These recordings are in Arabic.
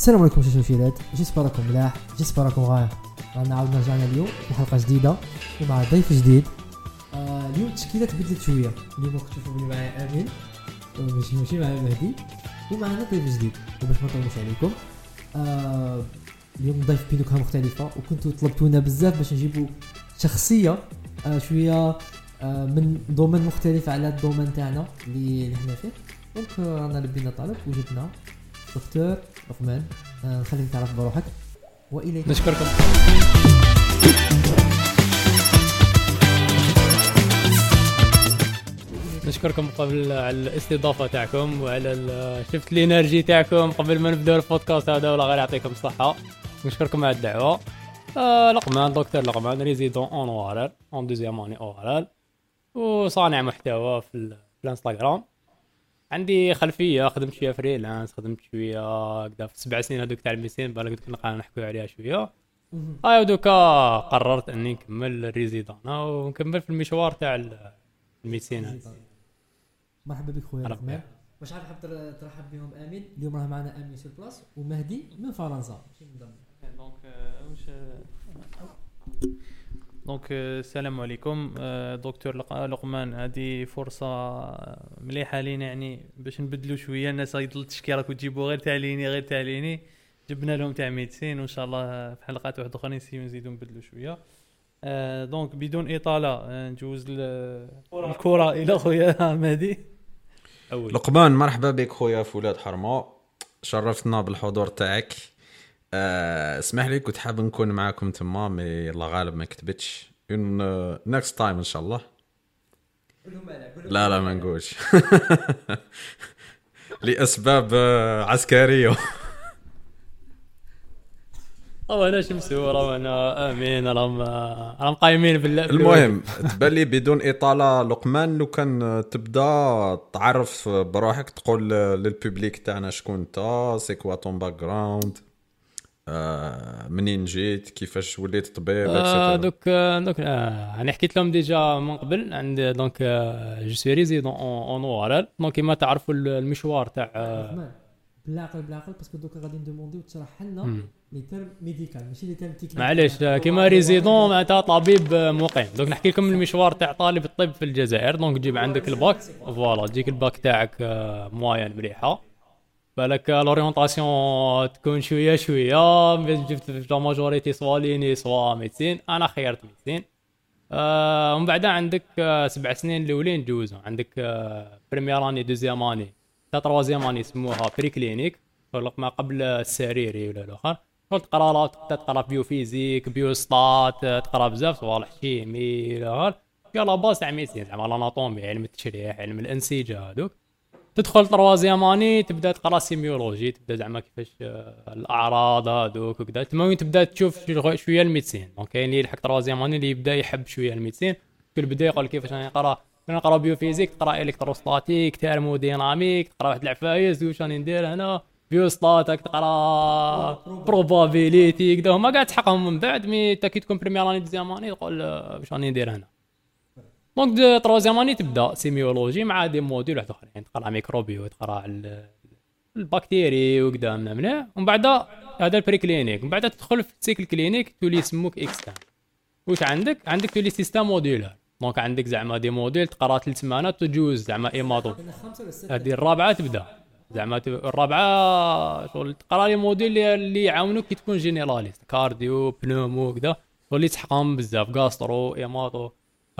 السلام عليكم شاشوشيلات j'espère راكم ملاح j'espère راكم غاية. رانا عاود رجعنا اليوم في حلقة جديدة ومع ضيف جديد. آه اليوم التشكيلة تبدلت شوية. اليوم راكم تشوفوا بلي معايا أمين. ماشي ماشي معايا مهدي. ومعنا ضيف جديد. وباش ما نطولوش عليكم. آه اليوم ضيف بنكهة مختلفة. وكنتوا طلبتونا بزاف باش نجيبوا شخصية آه شوية آه من domaine مختلف على ال domaine تاعنا اللي اللي حنا فيه. Donc آه، رانا لبينا طلب وجبنا دكتور لقمان آه، نخليك تعرف بروحك. وإليك. نشكركم. نشكركم قبل على الاستضافة تاعكم وعلى شفت ال énergie تاعكم قبل ما نبداو البودكاست هذا والله غير يعطيكم الصحة. نشكركم على الدعوة. آه لقمان دكتور لقمان résident en ORL en deuxième année ORL وصانع محتوى في الانستغرام. عندي خلفية خدمت شوية freelance خدمت شوية هكذا في السبع سنين هذوك تاع ال médecine بالك قلت لك نحكوا عليها شوية. هاي ودوكا قررت إني نكمل ال résident ونكمل في المشوار تاع ال- ال médecine هذا. مرحبا بك خويا. لقمان واش عاد حاب تر- ترحب بهم أمين اليوم راه معنا أمين sur place ومهدي من فرنسا donc واش دونك السلام عليكم دكتور لق- لقمان هذه فرصة مليحة لينا يعني باش نبدلوا شوية. الناس غيضل تشكي راكم تجيبوا غير تاع ليني غير تاع ليني جبنا لهم تاع ميدسين وإن شاء الله في حلقات واحدة أخرى نسيو نزيدوا نبدلوا شوية. آه، دونك بدون اطالة آه، نجوز ال- الكرة إلى خويا مهدي لقمان مرحبا بك خويا فولاد حرمه شرفتنا بالحضور تاعك. آه، اسمح لي كنت حاب نكون معاكم تما mais الله غالب ما كتبتش. Next time إن شاء الله. لا لا ما نقولش. لأسباب آه، عسكرية. راه أنا شمسو راه أنا آمين. راهم راهم قايمين بال المهم تبان لي بدون إطالة لقمان لو كان تبدا تعرف بروحك تقول لل public تاعنا شكون انت c'est quoi ton background آه، منين جيت؟ كيفاش وليت طبيب آه،. دوك دوك آه، أنا حكيت لهم déjà من قبل عند donc je suis résident en ORL donc كيما تعرفوا المشوار تاع آه، بالعقل بالعقل parce que دوكا غادي نdemandiو تشرح لنا. les termes médicaux ماشي les termes techniques معليش آه، كيما résident معناتها طبيب آه، مقيم. donc نحكي لكم المشوار تاع طالب الطب في الجزائر. donc تجيب عندك الباك. voilà تجيك الباك تاعك آه، moyenne مليحة. بالك l'orientation تكون شوية شوية جبت في la majorité soit ليني soit médecine أنا خيرت médecine آه ومن بعدها عندك آه سبع سنين الأولين تجوزهم عندك آه première année deuxième année حتى troisième année يسموها préclinique فرق ما قبل السريري ولا الآخر. شغل تقرا لا تبدا تقرا biophysique biostat آه، تقرأ بزاف صوالح chimie الآخر يا la base تاع médecine زعما ال anatomie علم التشريح علم الأنسجة هذوك تدخل troisième année تبدأ تقرأ sémiologie تبدأ زعما كيفاش آه، الأعراض هذوك وكذا. تما تبدأ تشوف شو- شوية ال médecine donc كاين اللي يلحق troisième année اللي يبدأ يحب شوية ال médecine في البداية يقول كيفاش راني نقرا نقرا biophysique تقرأ électrostatique thermodynamique تقرأ واحد العفايس واش راني ندير هنا؟ biostatique تقرأ probabilité كذا. هما كاع تحقهم من بعد mais كي تكون première année deuxième année تقول آه، واش راني ندير هنا. donc deu- troisième année تبدا sémiologie مع des modules واحد اخرين تقرا microbio تقرا ال- ال bactéries وكذا من هنا ومن بعد هذا ال préclinique من بعد تدخل في ال cycle clinique تولي يسموك externe واش عندك عندك تولي système modulaire donc عندك زعما des modules تقرا ثلاث سمانات تجوز زعما hémato هذه الرابعه تبدا زعما الرابعه شغل تقرا les modules اللي- يعاونوك كي تكون généraliste cardio pneumo كذا واللي تحقهم بزاف gastro hémato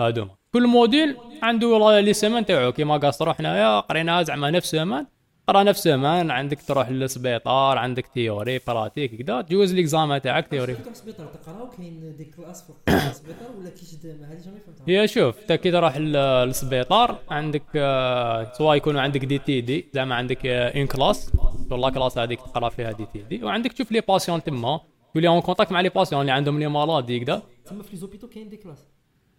هادوما. كل module عنده les semaines تاعو كيما gastro حنايا قريناها زعما نفس semaines قرا نفس semaines عندك تروح للسبيطار عندك théorie pratique كذا تجوز l'examen تاعك théorie كم سبيطار تقراو كاين des classes في السبيطار ولا كيش دايما هذه jamais فهمتها؟ هي شوف انت كي تروح للسبيطار عندك آه، سواء يكونوا عندك دي تي دي زعما عندك une classe والله classe هذيك تقرا فيها دي تي دي وعندك تشوف les patients تما. تولي en contact مع les patients اللي عندهم les maladies كذا تما في les hôpitaux كاين des classes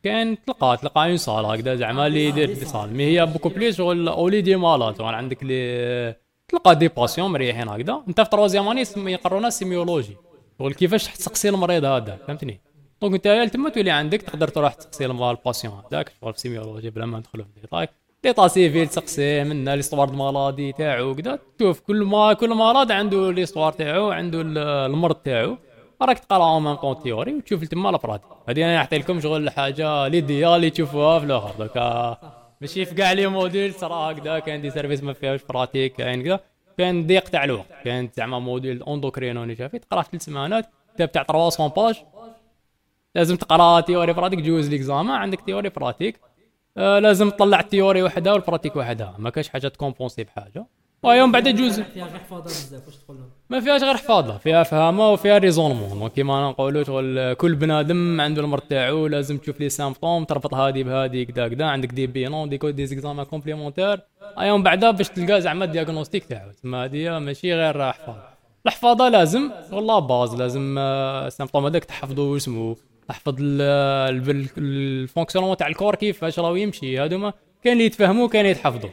كاين تلقى تلقى une salle هكذا زعما اللي يدير des salles mais هي beaucoup plus شغل où les des malades شغل عندك لي تلقى des patients مريحين هكذا. أنت في troisième année يقرونا sémiologie. شغل كيفاش تسقسي المريض هذا فهمتني؟ donc أنت تما تولي عندك تقدر تروح تسقسي ال patient هذاك شغل في sémiologie بلا ما ندخلوا في détails d'état civil تسقسيه منا l'histoire de maladie تاعو كدا تشوف كل ما كل مرض عنده l'histoire تاعو عنده ال- المرض تاعو. راك تقراهم même temps théorie وتشوف تما la pratique هذه أنا نعطي لكم شغل l'idéal اللي تشوفوها في الأخر. دوكا ماشي في كاع les modules صرا هكذا كاين des services ما فيهاش pratique كاين كذا. كاين ضيق تاع الوقت. كاين زعما module endocrino اللي شافي تقرا في ثلاث سمانات كتاب تاع 300 pages لازم تقرأ théorie pratique جوز l'examen عندك théorie pratique. آه لازم تطلع ال théorie وحدها وال pratique وحدها ما كاش حاجة تcompensi بحاجة. ويوم بعد جوز فيها غير حفاظه بزاف واش تقول لهم ما فيهاش غير حفاظة فيها فهامة وفيها raisonnement donc كيما نقولوا شغل كل بنادم عنده المرض تاعو لازم تشوف les symptômes تربط هادي بهادي كدا كدا عندك des bilans des coups des examens complémentaires أيام بعدا باش تلقى زعما ال diagnostic تاعو. تما هادي ماشي غير حفاظة. الحفاظة لازم والله base لازم آه، ال symptôme هذاك تحفظو اسمه تحفظ ال fonctionnement تاع ال cœur كيفاش راهو يمشي. هادوما كاين اللي يتفهموا كاين اللي يتحفظوا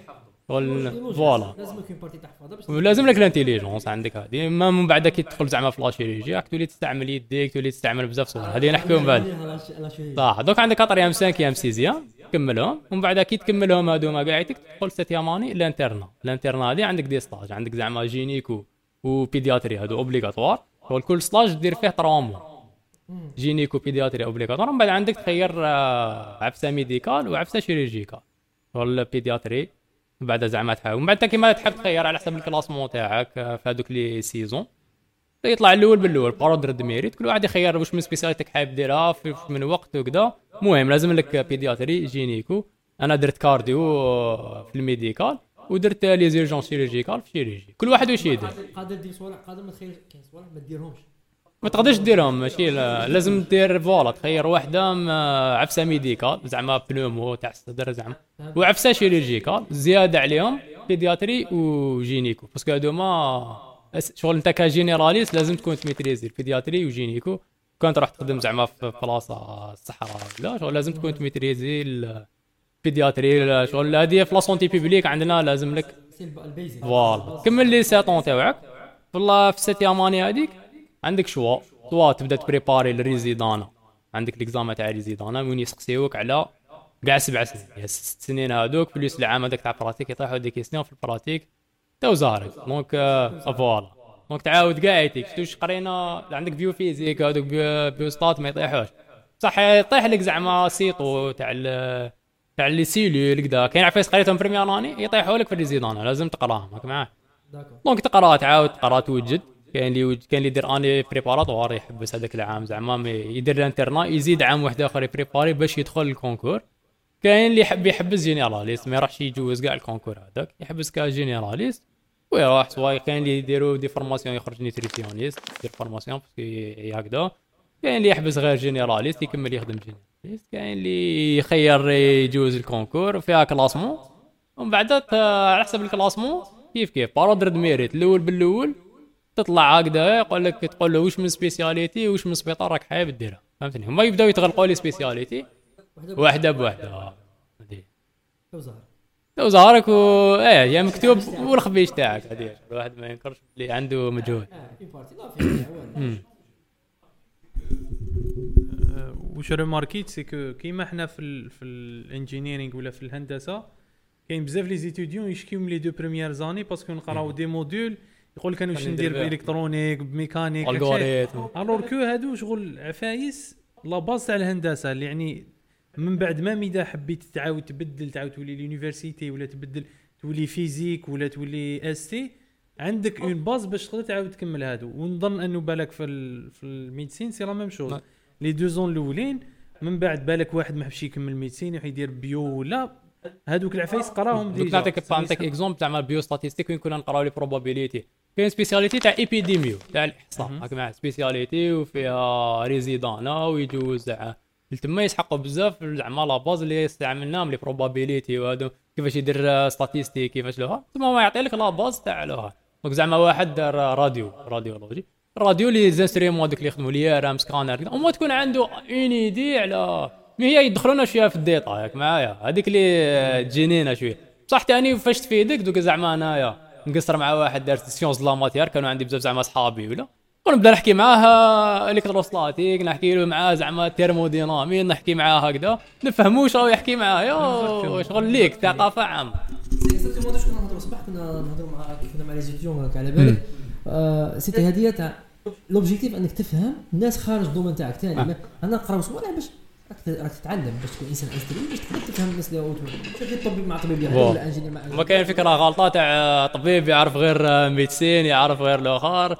شغل voilà لازم partie باش ولازم لك ال intelligence عندك هذه ما من بعد كي تدخل زعما في la chirurgie راك تولي تستعمل يديك تولي تستعمل بزاف صور هذه نحكيو من بعد صح دوك عندك اطريام 5 أيام 6 أيام تكملهم ومن بعد كي تكملهم هذوما كاع تدخل sixième année l'internat l'internat هذه عندك des stages عندك زعما gynéco و pédiatrie هادو obligatoires كل stage دير فيه 3 mois gynéco pédiatrie obligatoires من بعد عندك تخير آه، عفسه médicale وعفسه chirurgicale شغل pédiatrie بعد زعما تحاول من بعد انت كيما تحب تخير على حسب ال classement تاعك آه، في هذوك les six ans يطلع الأول بالأول par ordre de mérite كل واحد يخير واش من spécialitéك حابب ديرها من وقت وكذا المهم لازم لك pédiatrie gynéco أنا درت cardio آه، في ال médical ودرت les urgences chirurgicales في chirurgie كل واحد واش يدير؟ قادر دير صوالح قادر ما تخيل كاين صوالح ما ديرهمش. ما تقدرش ديرهم ماشي؟ لا- لازم دير voilà تخير وحدة ما- عفسة médicale زعما pneumo تاع الصدر زعما. وعفسة chirurgicale زيادة عليهم pédiatrie و gynéco parce que هادوما أس- شغل انت ك généraliste لازم تكون تmaîtrisi ال pédiatrie وجينيكو كان تروح تخدم زعما في بلاصة الصحراء لا شغل لازم تكون تميتريزي البيدياتري شغل هذه في la santé publique عندنا لازم لك. voilà كمل les sept ans تاعك والله في septième année هذيك عندك choix soit تبدا تprépari ال résidanat عندك l'examen تاع résidanat وين يسقسيوك على كاع سبع سنين. يعني ست سنين هذوك plus العام هذاك تاع pratique يطيحوا des questions في ال pratique. تو زهرك donc voilà donc تعاود كاع يتيك شفتوش قرينا؟ عندك biophysique هذوك biostat ما يطيحوش. صح يطيح لك زعما cyto تاع تاع les cellules كذا كاين عفايس قريتهم première année يطيحوا لك في ال résidanat. لازم تقراهم هاك معاه donc تقرا تعاود تقرا توجد. كاين اللي كاين اللي يدير année préparatoire يحبس هذاك العام. زعما يدير ال internat يزيد عام واحد آخر يبريباري باش يدخل ال concours. كاين اللي يحب يحبس généraliste ما يروحش يجوز كاع ال concours هذاك يحبس ك généraliste ويروح سواء كاين اللي يديروا des formations يخرج nutritionniste يدير formation parce que هكذا كاين اللي يحبس غير généraliste يكمل يخدم généraliste. كاين اللي يخير يجوز ال concours فيها classement. ومن بعد على حسب ال classement كيف كيف. par ordre de mérite الأول بالأول تطلع هكذا يقول لك تقول له واش من spécialité واش من سبيطار راك حابب ديرها فهمتني هما يبداو يتغلقوا les spécialités واحدة بوحده هذه تو زهر لو ظهرك و إيه يا مكتوب والخبيش تاعك. هذه. الواحد ما ينكرش اللي عنده مجهود. مم. آه، واش ريماركيت c'est que كيما حنا في ال في ال engineering ولا في الهندسة كاين بزاف les étudiants يشكيو من les deux premières années parce que نقراو des modules يقول لك أنا واش ندير. ب électronique ب mécanique. algorithme alors que هادو شغل عفايس la base تاع الهندسة اللي يعني من بعد ما اذا حبيت تعاود تبدل تعاود تولي l'université ولا تبدل تولي physique ولا تولي ST عندك une base باش تقدر تعاود تكمل هادو ونظن أنه بالك في ال في ال médecine c'est la même chose نعم. les deux ans الأولين من بعد بالك واحد ما حبش يكمل médecine يروح يدير bio ولا هادوك العفايس قراهم دوك déjà. نعطيك نعطيك exemple تاع biostatistique وين كنا نقراو les probabilités كاين spécialité تاع épidémio تاع الإحصاء. هاك معاه spécialité وفيها résidanat ويجوز زعما تما يسحقوا بزاف زعما la base اللي استعملناهم les probabilités وهادو. كيفاش يدير ستاتيستيك كيفاش لوها. ثم ما يعطي لك لا باز تاع لوها. دونك زعما واحد دار راديو راديولوجي الراديو لي زانستريمون هذوك اللي يخدموا لي رام سكانر كذا وما تكون عنده اون ايدي على هي يدخلونا شوية في الديتا ياك معايا. هذيك اللي تجينينا شوية. بصح تاني فاش تفيدك دوك زعما أنايا نقصر مع واحد دار سيونس لا ماتير كانوا عندي بزاف زعما صحابي ولا. ونبدا نحكي معاه الكتروستاتيك نحكي له معاه زعما تيرمودينامي نحكي معاه هكذا. نفهمو واش راهو يحكي معايا شغل ليك ثقافة عامة. exactement نهضروا الصباح كنا نهضروا مع كنا مع les étudiants على بالك. آه، c'était هذه تاع l'objectif إنك تفهم الناس خارج ال domaine تاعك ثاني آه. أنا نقراو صوالح باش راك تتعلم باش تكون إنسان instruit باش تقدر تفهم الناس اللي autour ماشي غير طبيب مع طبيب. ولا ingénieur مع ما كاين فكرة غلطة تاع طبيب يعرف غير médecine يعرف غير الآخر.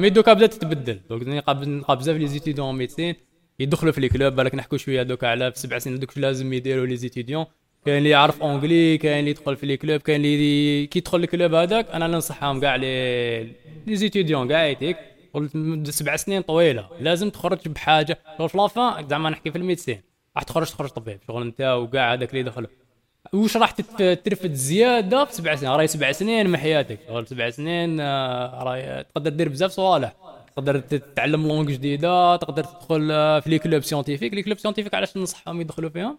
mais دوكا بدات تتبدل. نلقى نلقى بزاف les étudiants médecine يدخلوا في les clubs بالك نحكوا شوية دوكا على في سبع سنين دوك لازم يديروا les étudiants كاين اللي يعرف anglais كاين اللي يدخل في les clubs كاين اللي كي يدخل ال club هذاك أنا ننصحهم كاع les les étudiants كاع يتيك. قلت سبع سنين طويلة. لازم تخرج بحاجة. شغل في la fin زعما نحكي في ال médecine راح تخرج تخرج طبيب. شغل انت وكاع هذاك اللي دخل. وش راح ترفد زيادة في سبع سنين؟ راهي سبع سنين من حياتك. سبع سنين آه، راهي تقدر دير بزاف صوالح تقدر تتعلم langue جديدة تقدر تدخل آه، في les clubs scientifiques les clubs scientifiques علاش ننصحهم يدخلوا فيهم؟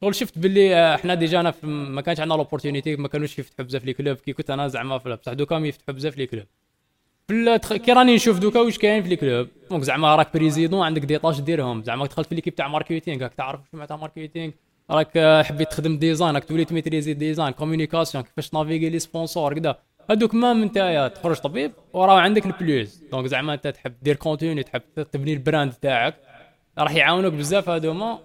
شغل شفت باللي آه، إحنا déjà أنا ما كانش عندنا l'opportunité ما كانوش يفتحوا بزاف les clubs كي كنت أنا زعما بصح دوكا يفتحوا بزاف les clubs التخ... كي راني نشوف دوكا واش كاين في les clubs donc زعما راك président عندك des tâches ديرهم زعما دخلت في l'équipe تاع marketing راك تعرف واش معناتها marketing. راك آه، حبيت تخدم design راك تولي تميتريزي design communication كيفاش naviguer les sponsors كذا هذوك même نتايا تخرج طبيب وراه عندك ال plus donc زعما انت تحب دير contenu تحب تبني ال brand تاعك. راح يعاونوك بزاف هذوما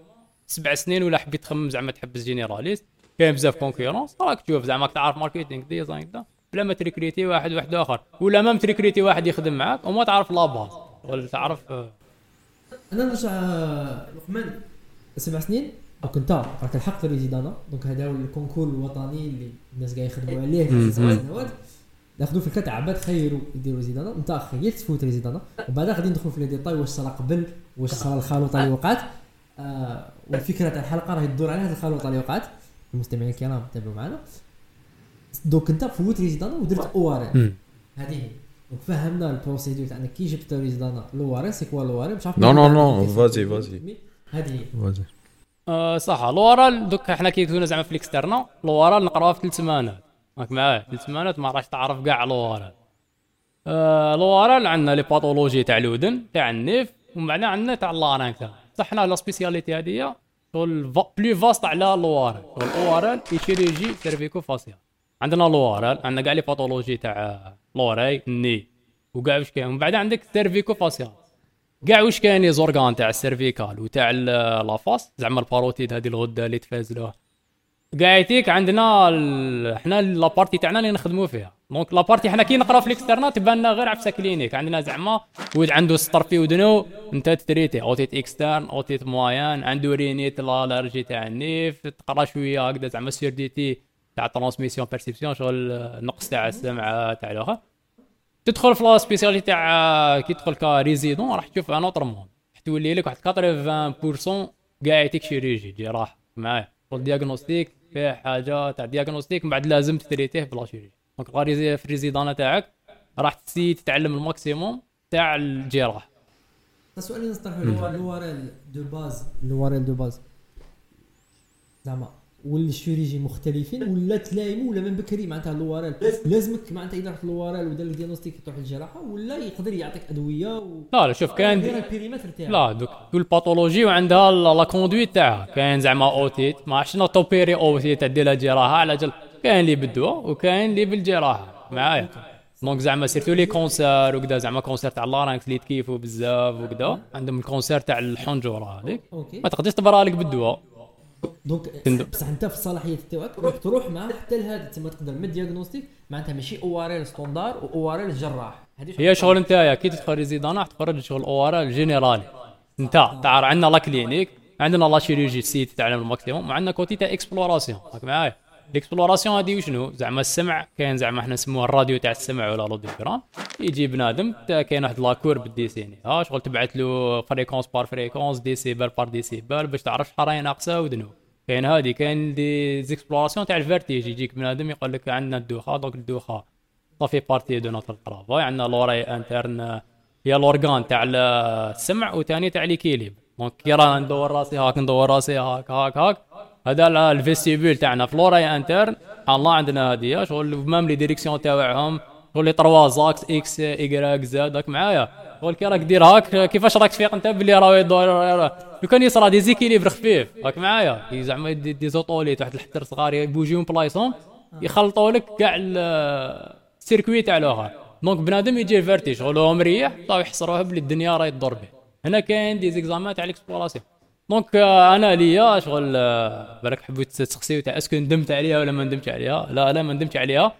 سبع سنين ولا حبيت تخمم زعما تحبس généraliste. كاين بزاف concurrence راك تشوف زعما تعرف marketing design كذا بلا ما تريكريتي واحد واحد آخر. ولا ما تريكريتي واحد يخدم معاك وما تعرف la base ولا تعرف آه، أنا نرجع آه، لقمان. سبع سنين؟ donc أنت راك الحق في résidanat donc هذا هو ال concours الوطني اللي الناس قاعد يخدموا عليه في سبع سنوات ناخذوا فكره تاع عباد خيروا يديروا résidanat أنت خيرت تفوت résidanat وبعدها غادي ندخلوا في les détails واش صرا قبل واش صرا الخلطه اللي وقعت. آه والفكرة تاع الحلقة راهي تدور على هذه الخلطه اللي وقعت. المستمعين الكرام تابعوا معنا. دوك انت فوت résidanat ودرت ORL مم. هذه. هي donc فهمنا ال procédure تاعنا كي جبت résidanat l'ORL c'est quoi l'ORL مش عارف non, non, non, vas-y, vas-y. هذه هي. آه صح. l'ORL دوك حنا كي كنا زعما في ال externat l'ORL نقراوها في ثلاث سمانات راك معايا؟ ثلاث سمانات ما راحش تعرف كاع l'ORL آه l'ORL عندنا les pathologies تاع الودن تاع النيف ومن بعد عندنا تاع ال larynx صح حنا la spécialité هذه شغل plus vaste على l'ORL شغل ORL et chirurgie cervico-faciale عندنا l'ORL عندنا كاع les pathologies تاع l'oreille le nez وكاع واش كاين؟ ومن بعد عندك cervico-faciale. كاع واش كاين les organes تاع ال cervical وتاع la face زعما ال parotide هذه الغدة اللي تفازلوها كاع يتيك عندنا. حنا la partie تاعنا اللي نخدموا فيها. donc la partie حنا كي نقراو في ال externat تبان لنا غير عفسة clinique. عندنا زعما واحد عنده سطر في ودنو انت تريتي. otite externe otite moyenne عنده rhinite allergique تاع النيف تقرا شوية هكذا زعما surdité. تاع transmission perception شغل النقص تاع السمع تاع الآخر تدخل في la spécialité تاع كي تدخل ك résident راح تشوف un autre monde. راح تولي لك واحد 80% كاع يعطيك chirurgie جراح معايا وال diagnostic فيه حاجة تاع diagnostic من بعد لازم تريتيه ب la chirurgie donc غاريزي في ال résidanat تاعك راح تسي تتعلم ال maximum تاع الجراح السؤال اللي نطرحه هو l'ORL de base. l'ORL de base. زعما ولا ال chirurgie مختلفين ولا تلايموا ولا من بكري معناتها l'ORL لازمك معناتها اذا رحت l'ORL ودار لك diagnostic تروح للجراحه ولا يقدر يعطيك أدوية و... لا لا شوف كاين تاعك. لا دوك كل pathologie وعندها la conduite تاعها. كاين زعما otite ما عرفتش توبيري otite تدير لها جراحة على جل كاين اللي بالدواء وكاين اللي بالجراحة. معايا. donc زعما surtout les cancers وكذا زعما cancer تاع larynx اللي تكيفوا بزاف وكذا عندهم ال cancer تاع الحنجرة هذيك ما تقدرش تبرا لك بالدواء. donc. بصح أنت في الصلاحيات تاعك راك تروح معاه حتى لهذا تما تقدر من diagnostic معناتها ماشي ORL standard ORL جراح هي شغل نتايا كي تدخل résidanat تخرج شغل ORL général. أنت تعرف عندنا la clinique عندنا la chirurgie تسي تتعلم ال maximum وعندنا côté تاع exploration. راك معايا؟ ال exploration هذه وشنو؟ زعما السمع كاين زعما إحنا نسموها الراديو تاع السمع ولا l'audiogramme يجي بنادم كاين واحد la courbe تديسينيها شغل تبعث له fréquence par fréquence décibel par décibel باش تعرف شحال راهي ناقصة ودنو. كاين هذه كاين des explorations تاع ال vertige يجيك بنادم يقول لك عندنا الدوخة donc الدوخة ça fait partie de notre travail عندنا l'oreille interne هي ال organe تاع السمع وثاني تاع l'équilibre. donc كي رانا ندور راسي هاك ندور راسي هاك هاك هاك هذا ال- ال vestibule تاعنا في l'oreille interne. الله عندنا هذه شغل même les directions تاعهم تقول لي 3 زاكس إكس ايكغيك زاد راك معايا. تقول كي راك دير هاك كيفاش راك تفيق؟ انت بلي راه يدور لو كان يصرى déséquilibre خفيف راك معايا. زعما يدي des otolithes واحد الحتر صغار يبوجيو من بلايصهم يخلطوا لك كاع ال- ال circuit تاع الآخر. donc بنادم يجي vertige شغل هو مريح طاو يحصروها بلي الدنيا راهي تدور به. هنا كاين des examens تاع l'exploration donc آه، أنا ليا شغل آه، بالك حبيت تسقسيو تاع est-ce que ندمت عليها ولا ما ندمتش عليها؟ لا لا ما ندمتش عليها.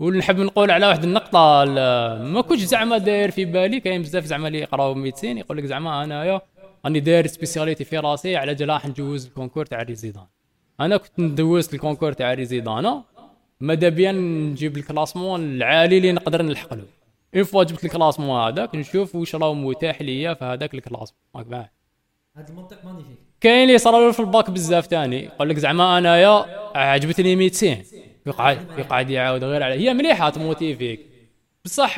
ونحب نقول على واحد النقطة ال- ما كنتش زعما داير في بالي كاين بزاف زعما اللي يقراو médecine يقول لك زعما أنايا راني داير spécialité في راسي على جال راح نجوز ال concours تاع ال résidanat أنا كنت ندوزت ال concours تاع ال résidanat ماذا بيا نجيب ال classement العالي اللي نقدر نلحق له. une fois جبت ال classement هذاك نشوف واش راهو متاح ليا في هذاك ال classement. راك معايا هذا المنطق magnifique كاين اللي له في الباك بزاف تاني. يقول لك زعما أنايا عجبتني 200 يقعد يقعد يعاود غير على هي مليحة تموتيفيك. بصح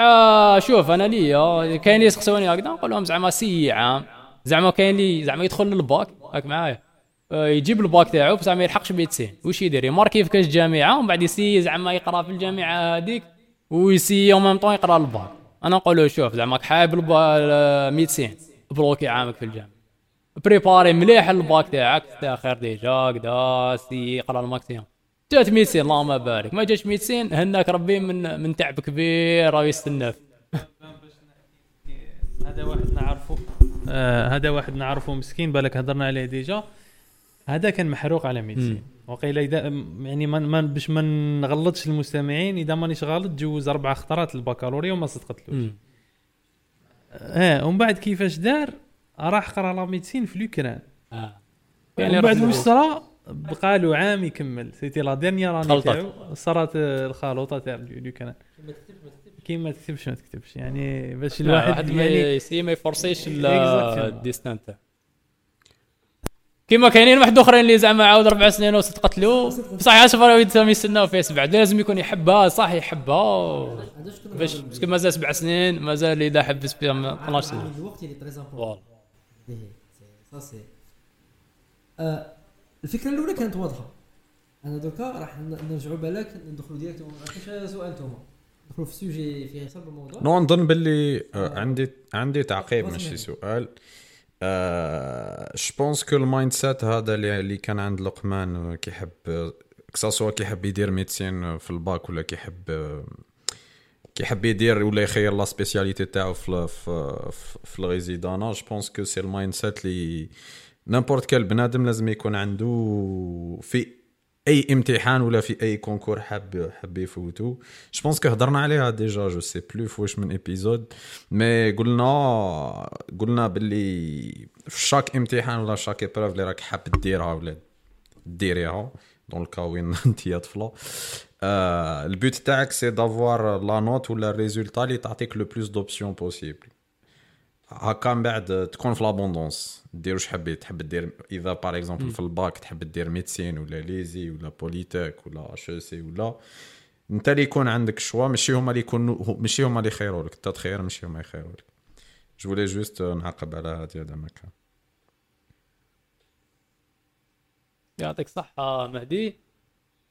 شوف أنا ليا. كاين اللي يسقسوني هكذا نقول لهم زعما سي عام زعما كاين اللي زعما يدخل للباك راك معايا. آه، يجيب الباك تاعو بصح ما يلحقش 200 واش يدير؟ يماركي في كاش جامعة ومن بعد يسي زعما يقرا في الجامعة هذيك ويسي au même temps يقرا الباك أنا نقول له شوف زعما البا- 200 بلوكي عامك في الجامعة. بريباري مليح الباك تاعك. تا خير déjà كدا سي قرا ال maximum. جات 200 اللهم بارك. ما جاتش 200 هناك ربي من من تعب كبير راه يستنى هذا واحد نعرفه. آه هذا واحد نعرفه مسكين بالك هضرنا عليه déjà. هذا كان محروق على médecine وقيل إذا يعني ما ما باش ما نغلطش المستمعين إذا مانيش غلط تجوز أربع خطرات البكالوريا وما صدقتلوش. آه ومن بعد كيفاش دار؟ راح قرا la médecine في l'Ukraine آه. ومن بعد واش صرا بقى له عام يكمل. c'était la dernière année خلطت. تاعو صارت الخلطه تاع l'Ukraine كي ما تكتبش ما تكتبش. يعني باش الواحد يعني يسي ما يفرسيش. ال destin تاعو كيما كاينين واحد آخرين اللي زعما عاود أربع سنين وصدقت له. بصح عاشف راه يتسمى يستناو فيها سبع لازم يكون يحبها صح يحبها باش parce que مازال سبع سنين مازال إذا حب سبع 12 سنة. الوقت اللي تري إيه، آه، الفكرة الأولى كانت واضحة. أنا دوكا راح نرجعوا بالك ندخلوا direct ما سؤال انتوما في فيه صلب الموضوع نو نظن باللي عندي عندي تعقيب ماشي؟ سؤال je pense que ال mindset هذا اللي كان عند لقمان كيحب كساسوا كيحب يدير médecine في الباك ولا كيحب كيحب يدير ولا يخير la spécialité تاعو في في في- في ال résidanat je pense que c'est ال mindset اللي n'importe quel بنادم لازم يكون عنده في أي امتحان ولا في أي concours حاب حاب يفوتو je pense que هضرنا عليها déjà je sais plus في واش من épisode mais قلنا قلنا باللي في chaque امتحان ولا chaque épreuve اللي راك حاب ديرها ولا ديريها dans le cas وين أنت يا طفلة. آه ال but تاعك c'est d'avoir la note ولا ال résultat اللي تعطيك le plus d'options possible هكا من بعد تكون في l'abondance دير واش حبيت. تحب دير إذا par exemple في الباك تحب دير médecine ولا l'ESI ولا polytech ولا HEC ولا انت اللي يكون عندك choix ماشي هما اللي يكونوا ماشي هما اللي يخيروا لك. انت تخير ماشي هما يخيروا لك. je voulais juste نعقب على هذه هذا ما كان يعطيك الصحة مهدي.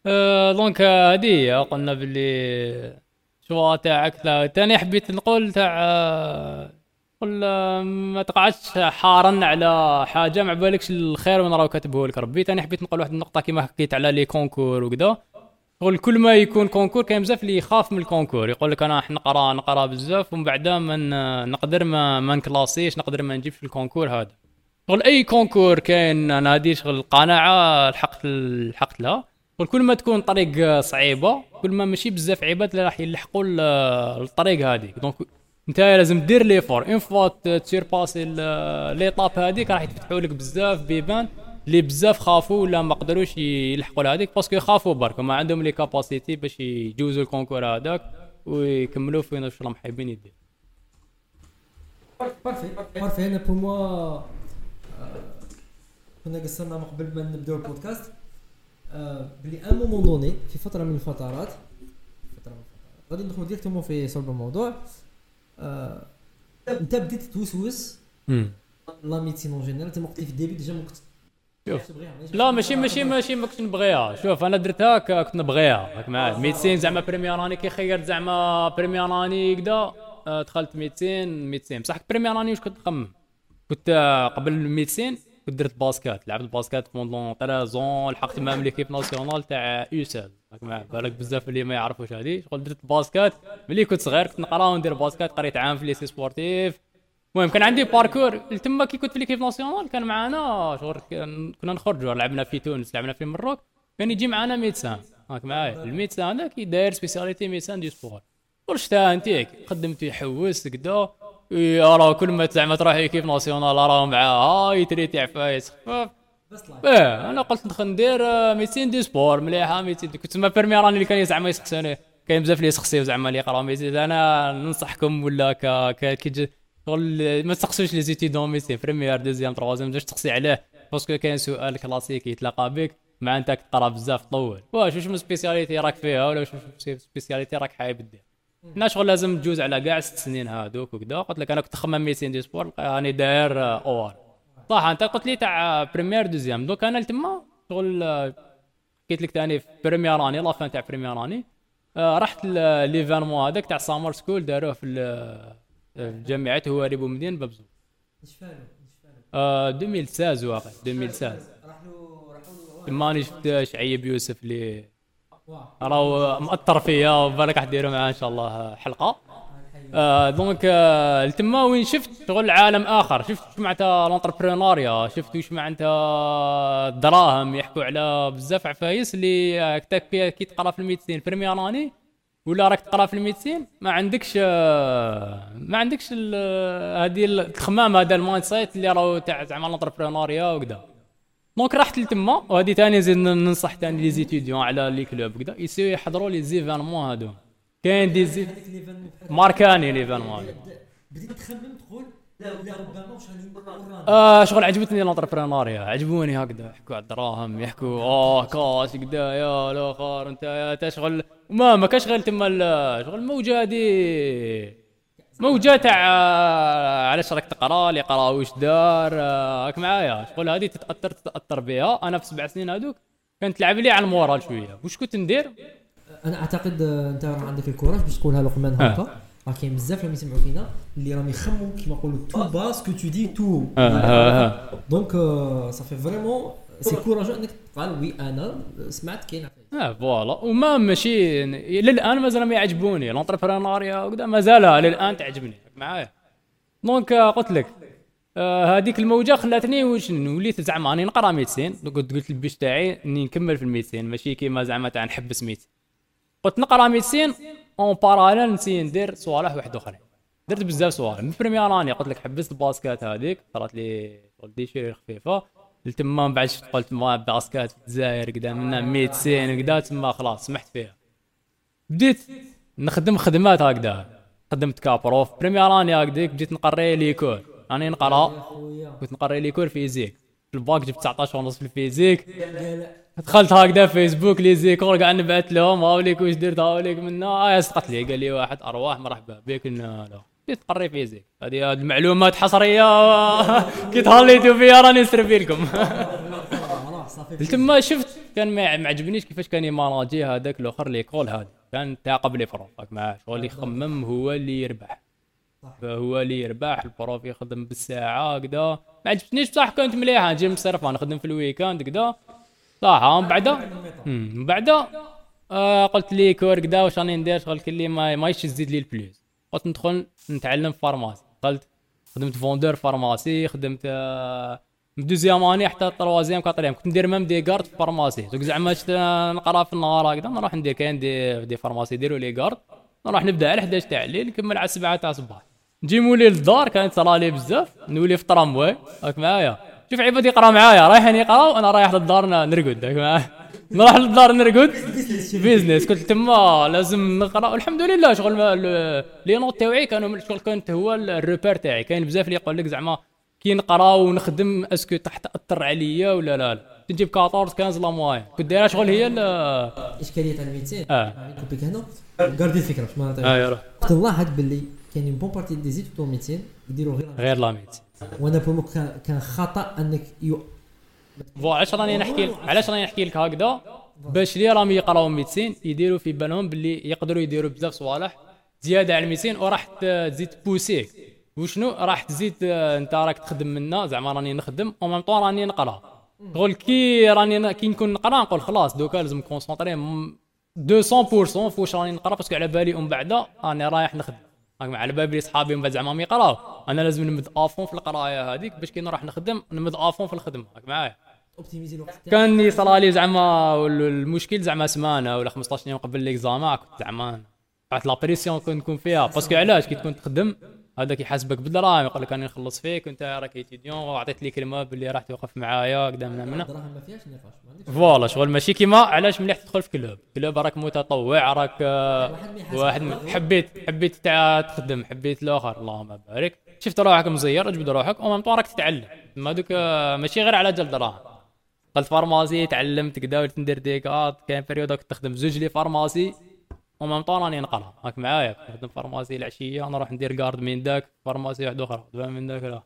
آه donc هي قلنا باللي شو تاعك تاني حبيت نقول تاع ما تقعدش حارا على حاجة ما بالكش الخير وين راهو كاتبه لك. ربي تاني حبيت نقول واحد النقطة كيما حكيت على les concours وكذا شغل كل ما يكون concours كاين بزاف اللي يخاف من ال concours. يقول لك أنا نقرا نقرا بزاف ومن بعدا ما نقدر ما ما نكلاسيش نقدر ما نجيبش في ال concours هذا. شغل أي concours كاين؟ أنا هذه شغل القناعة لحقت لحقت لها. شغل كل ما تكون طريق صعيبة كل ما ماشي بزاف عباد اللي راح يلحقوا الطريق هذيك donc انت لازم دير les efforts une fois تسيرباسي l'étape هذيك راح يتفتحوا لك بزاف بيبان اللي بزاف خافوا ولا ما قدروش يلحقوا لهذيك parce que يخافوا برك. ما عندهم les capacités باش يجوزوا ال concours هذاك ويكملوا فين واش راهم حابين يدير parfait parfait أنا pour moi كنا قصرنا من قبل ما نبداو البودكاست بلي un moment donné في فتره من الفترات فتره من الفترات غادي ندخلوا directement في صلب الموضوع انت بديت توسوس la médecine en général انت قلتي في ال début déjà ما كنت شوف لا ماشي ماشي ماشي ما كنتش نبغيها شوف أنا درتها كنت نبغيها راك معايا médecine زعما première année كي خيرت زعما première année كدا دخلت médecine médecine بصح première année واش كنت نخمم كنت قبل médecine كنت درت basket لعبت basket pendant 13 لحقت même l'équipe nationale تاع يوسال معايا بالك بزاف اللي ما يعرفوش هذه شغل درت basket. ملي كنت صغير كنت نقرا وندير basket قريت عام في lycée sportif. المهم كان عندي parcours تما كي كنت في l'équipe nationale كان معانا شغل كنا نخرجوا. لعبنا في تونس لعبنا في المروك كان يجي معانا médecin. هاك معايا. ال médecin هذاك يداير spécialité médecin du sport شتا انت خدمت يحوس كدا. راه كل ما زعما تروح l'équipe nationale راه معاها يتريتي عفايس خفاف آه أنا قلت ندخل ندير آه، médecine du sport مليحة médecine du- كنت ما première année اللي كان زعما يسقسوني كاين بزاف اللي يسقسيو زعما اللي يقراو médecine أنا ننصحكم ولا ك ك كي ما تسقسوش les étudiants médecine première deuxième troisième باش تقسي عليه. parce que كاين سؤال كلاسيكي يتلاقى بك. مع أنت تقرأ بزاف طول. واش واش من spécialité راك فيها؟ ولا واش من spécialité راك حاب دير حنا شغل لازم تجوز على كاع ست سنين هادوك وكذا قلت لك أنا كنت نخمم médecine du sport راني داير آه، أوار. صح أنت قلت لي تاع première deuxième دوك أنا تما شغل آه، حكيت لك ثاني في première année la fin تاع première année آه، رحت ل- l'événement هذاك تاع summer school داروه في جامعة هواري بومدين بابزو. آه 2016 واقع 2016 تما راني شفت شعيب يوسف اللي راهو مأثر فيا وبالك حديروا معاه إن شاء الله حلقة. آه donc آه تما وين شفت شغل عالم آخر. شفت شو معناتها l'entrepreneuriat شفت وش معناتها الدراهم يحكوا على بزاف عفايس اللي آه، كتا كي تقرا في ال médecine première année ولا راك تقرا في ال médecine ما عندكش آه، ما عندكش آه، هذه الخمام هذا ال mindset اللي راهو تاع زعما l'entrepreneuriat وكذا. donc رحت لتما وهذه ثاني زيد ننصح ثاني les étudiants على les clubs كذا يسيو يحضروا les événements هادو. كاين دي زي ماركاني l'événement هذا بديت تخمم تقول لا لا ربما آه شغل عجبتني ال entrepreneuriat عجبوني هكذا يحكوا على الدراهم يحكوا آه كاش كدا يا الآخر انت يا تا شغل ما ما كاش غير تما شغل موجه هادي. موجه تاع آه، علاش راك تقرا اللي يقرا واش دار آه، راك معايا شغل هذه تتاثر تتأثر بها أنا في سبع سنين هذوك كانت تلعب لي على ال moral شوية واش كنت ندير أنا أعتقد آه، أنت راه عندك ال courage باش تقولها لقمان آه. هكا راه كاين بزاف اللي يسمعوا فينا اللي راهم يخمموا كيما نقولوا tout bas ce que tu dis tout haut، آه، آه. donc ça fait vraiment c'est courageux انك تقال oui أنا سمعت كاين. آه voilà. وما ماشي للآن مازال ما يعجبوني. l'entrepreneuriat وكذا مازال للآن تعجبني. معايا donc قلت لك آه هذيك الموجة خلاتني واش وليت زعما راني نقرا médecine قلت قلت ال but تاعي إني نكمل في ال médecine ماشي كيما زعما تاع نحبس médecine قلت نقرأ médecine en parallèle نسي ندير صوالح واحد آخرين. درت بزاف صوالح. من première année قلت لك حبست ال basket هذيك. صارت لي شغل déchirure خفيفة. تما من بعد شفت قلت ما basket في الجزائر كدا منها médecine كدا تما خلاص سمحت فيها. بديت نخدم خدمات هكذا. خدمت ك prof première année هكذاك بديت نقري les cours راني نقرا كنت نقري les cours physique في الباك جبت 19 ونص في ال physique دخلت هكذا فيسبوك les écoles قاعد نبعث لهم. هاوليك واش درت؟ هاوليك منا آه صدقت لي. قال لي واحد أرواح مرحبا بك. لا. تقري physique هذه المعلومات حصرية. كي تهليتوا فيها راني نسربي لكم. تما شفت كان ما عجبنيش كيفاش كان يماناجي هذاك الآخر l'école هذا. كان قبل prof راك معاه. شغل يخمم هو اللي يربح. فهو اللي يربح ال prof يخدم بالساعة كذا ما عجبتنيش بصح كانت مليحه نجي مصرف نخدم في ال week-end كذا صح من بعدا من بعدا آه قلت les cours كذا واش راني ندير؟ شغل قال لي ما مايش تزيد لي ال plus قلت ندخل نتعلم pharmacie. دخلت خدمت vendeur pharmacie خدمت آه من deuxième année حتى troisième quatrième كنت ندير même des gardes في pharmacie. دوك زعما شت- نقرا في النهار هكذا نروح ندير كاين des des pharmacies يديروا les gardes نروح نبدا على 11 تاع الليل نكمل على 7 تاع الصباح. نجي مولي للدار كانت صرالي بزاف نولي في الترامواي. راك معايا. شوف عباد يقرا معايا رايحين يقراو أنا رايح للدار نرقد معايا. نروح للدار نرقد. business كنت تما لازم نقرأ. والحمد لله شغل les notes تاوعي كانوا من- شغل كنت هو ال repère تاعي. كاين بزاف اللي يقول لك زعما كي نقرأ ونخدم est-ce que تحت تأثر عليا ولا لا؟ لا تجيب 14 15 la moyenne. كنت دايرها شغل هي ال إشكالية تاع ال médecine آه. كوبيك هنا. كاردي الفكرة باش ما. آه كنت نلاحظ باللي كاين بون بارتي دي زيتو ميدسين يديروا غير غير لاميت وأنا برومو كان كان خطأ أنك يو فو علاش راني نحكي علاش راني نحكي لك هكذا باش اللي راهم يقراو ميدسين يديروا في بالهم باللي يقدروا يديروا بزاف صوالح زياده على الميدسين وراح تزيد بوسيك وشنو راح تزيد انت راك تخدم منا زعما راني نخدم أو ميم طون راني نقرا تقول كي راني كي نكون نقرا نقول خلاص دوكا لازم كونسونطري م- 200% فوش راني نقرا parce que على بالي ومن بعد راني رايح نخدم على بالي صحابي من بعد زعما ما يقراو أنا لازم نمد à fond في القرايه هذيك باش كي نروح نخدم نمد à fond في الخدمه معايا optimiser الوقت يصرى لي زعما المشكل زعما سمانه ولا 15 يوم قبل les examens كنت زعما بعد la pression كنت نكون فيها. parce que علاش؟ كي تكون تخدم هذاك يحاسبك بالدراهم يقول لك راني نخلص فيك وأنت راك étudiant وعطيت لي كلمة باللي راح توقف معايا قدام من هنا الدراهم ما فيهاش نقاش voilà شغل ماشي كيما علاش مليح تدخل في club club راك متطوع راك واحد حبيت حبيت تاع تخدم حبيت الآخر. اللهم بارك. شفت روحك مزير اجبد روحك و même temps راك تتعلم. ما دوك ماشي غير على جال دراهم دخلت pharmacie تعلمت كدا وليت ندير des gardes كاين période كنت تخدم زوج les pharmacies و même temps راني نقرا راك معايا كنت نخدم pharmacie العشية نروح ندير garde من داك pharmacie واحد أخرى دابا من داك لا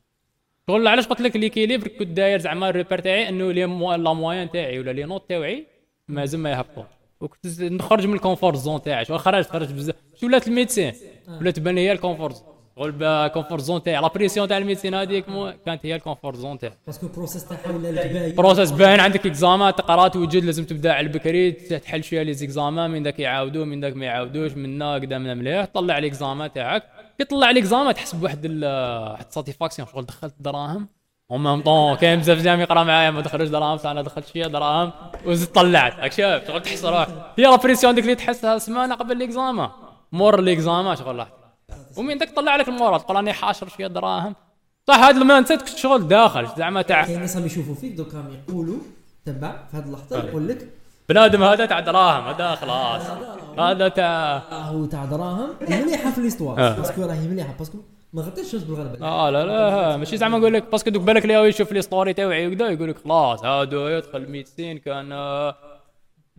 شغل علاش قلت لك l'équilibre كنت داير زعما ال repère تاعي إنه les mo la moyenne تاعي ولا les notes تاعي مازال ما يهبطوا. وكنت نخرج من ال comfort zone تاعي. شغل خرجت؟ خرجت بزاف. شو ولات ال médecine؟ ولات تبان هي ال comfort zone. شغل ال comfort zone تاعي. la pression تاع ال médecine هذيك كانت هي ال comfort zone تاعي. parce que ال process تاعها ولا باين process باين. عندك examen تقرا توجد لازم تبدأ على البكري تحل شوية les examens من ذاك يعاودوا من ذاك ما يعاودوش منا قدامنا مليح طلع ال examen تاعك. كي تطلع ال examen تحس بواحد واحد satisfaction شغل دخلت دراهم. en même temps كاين بزاف جام يقرأ معايا ما دخلوش دراهم أنا دخلت شوية دراهم وزدت طلعت. راك شايف؟ شغل تحس روحك. هي la pression ديك اللي تحسها سمانة قبل ال examen مور ال examen شغل راح ومن ذاك طلع لك ال moral؟ تقول راني حاشر شوية دراهم. صح هذا ال mindset كنت شغل داخل زعما تاع كاين ناس راهم يشوفوا فيك دوك راهم يقولوا تبع في هذه اللحظة يقول لك بنادم هذا تاع دراهم هذا خلاص. هذا تاع راهو تاع دراهم مليحه في l'histoire آه. parce que راهي مليحة parce que ما غطيتش بالغلبه آه لا لا ماشي زعما نقول لك باسكو دوك بالك اللي يشوف لي ستوري تاعي وكذا يقول لك خلاص هادو يدخل 200 كان آه،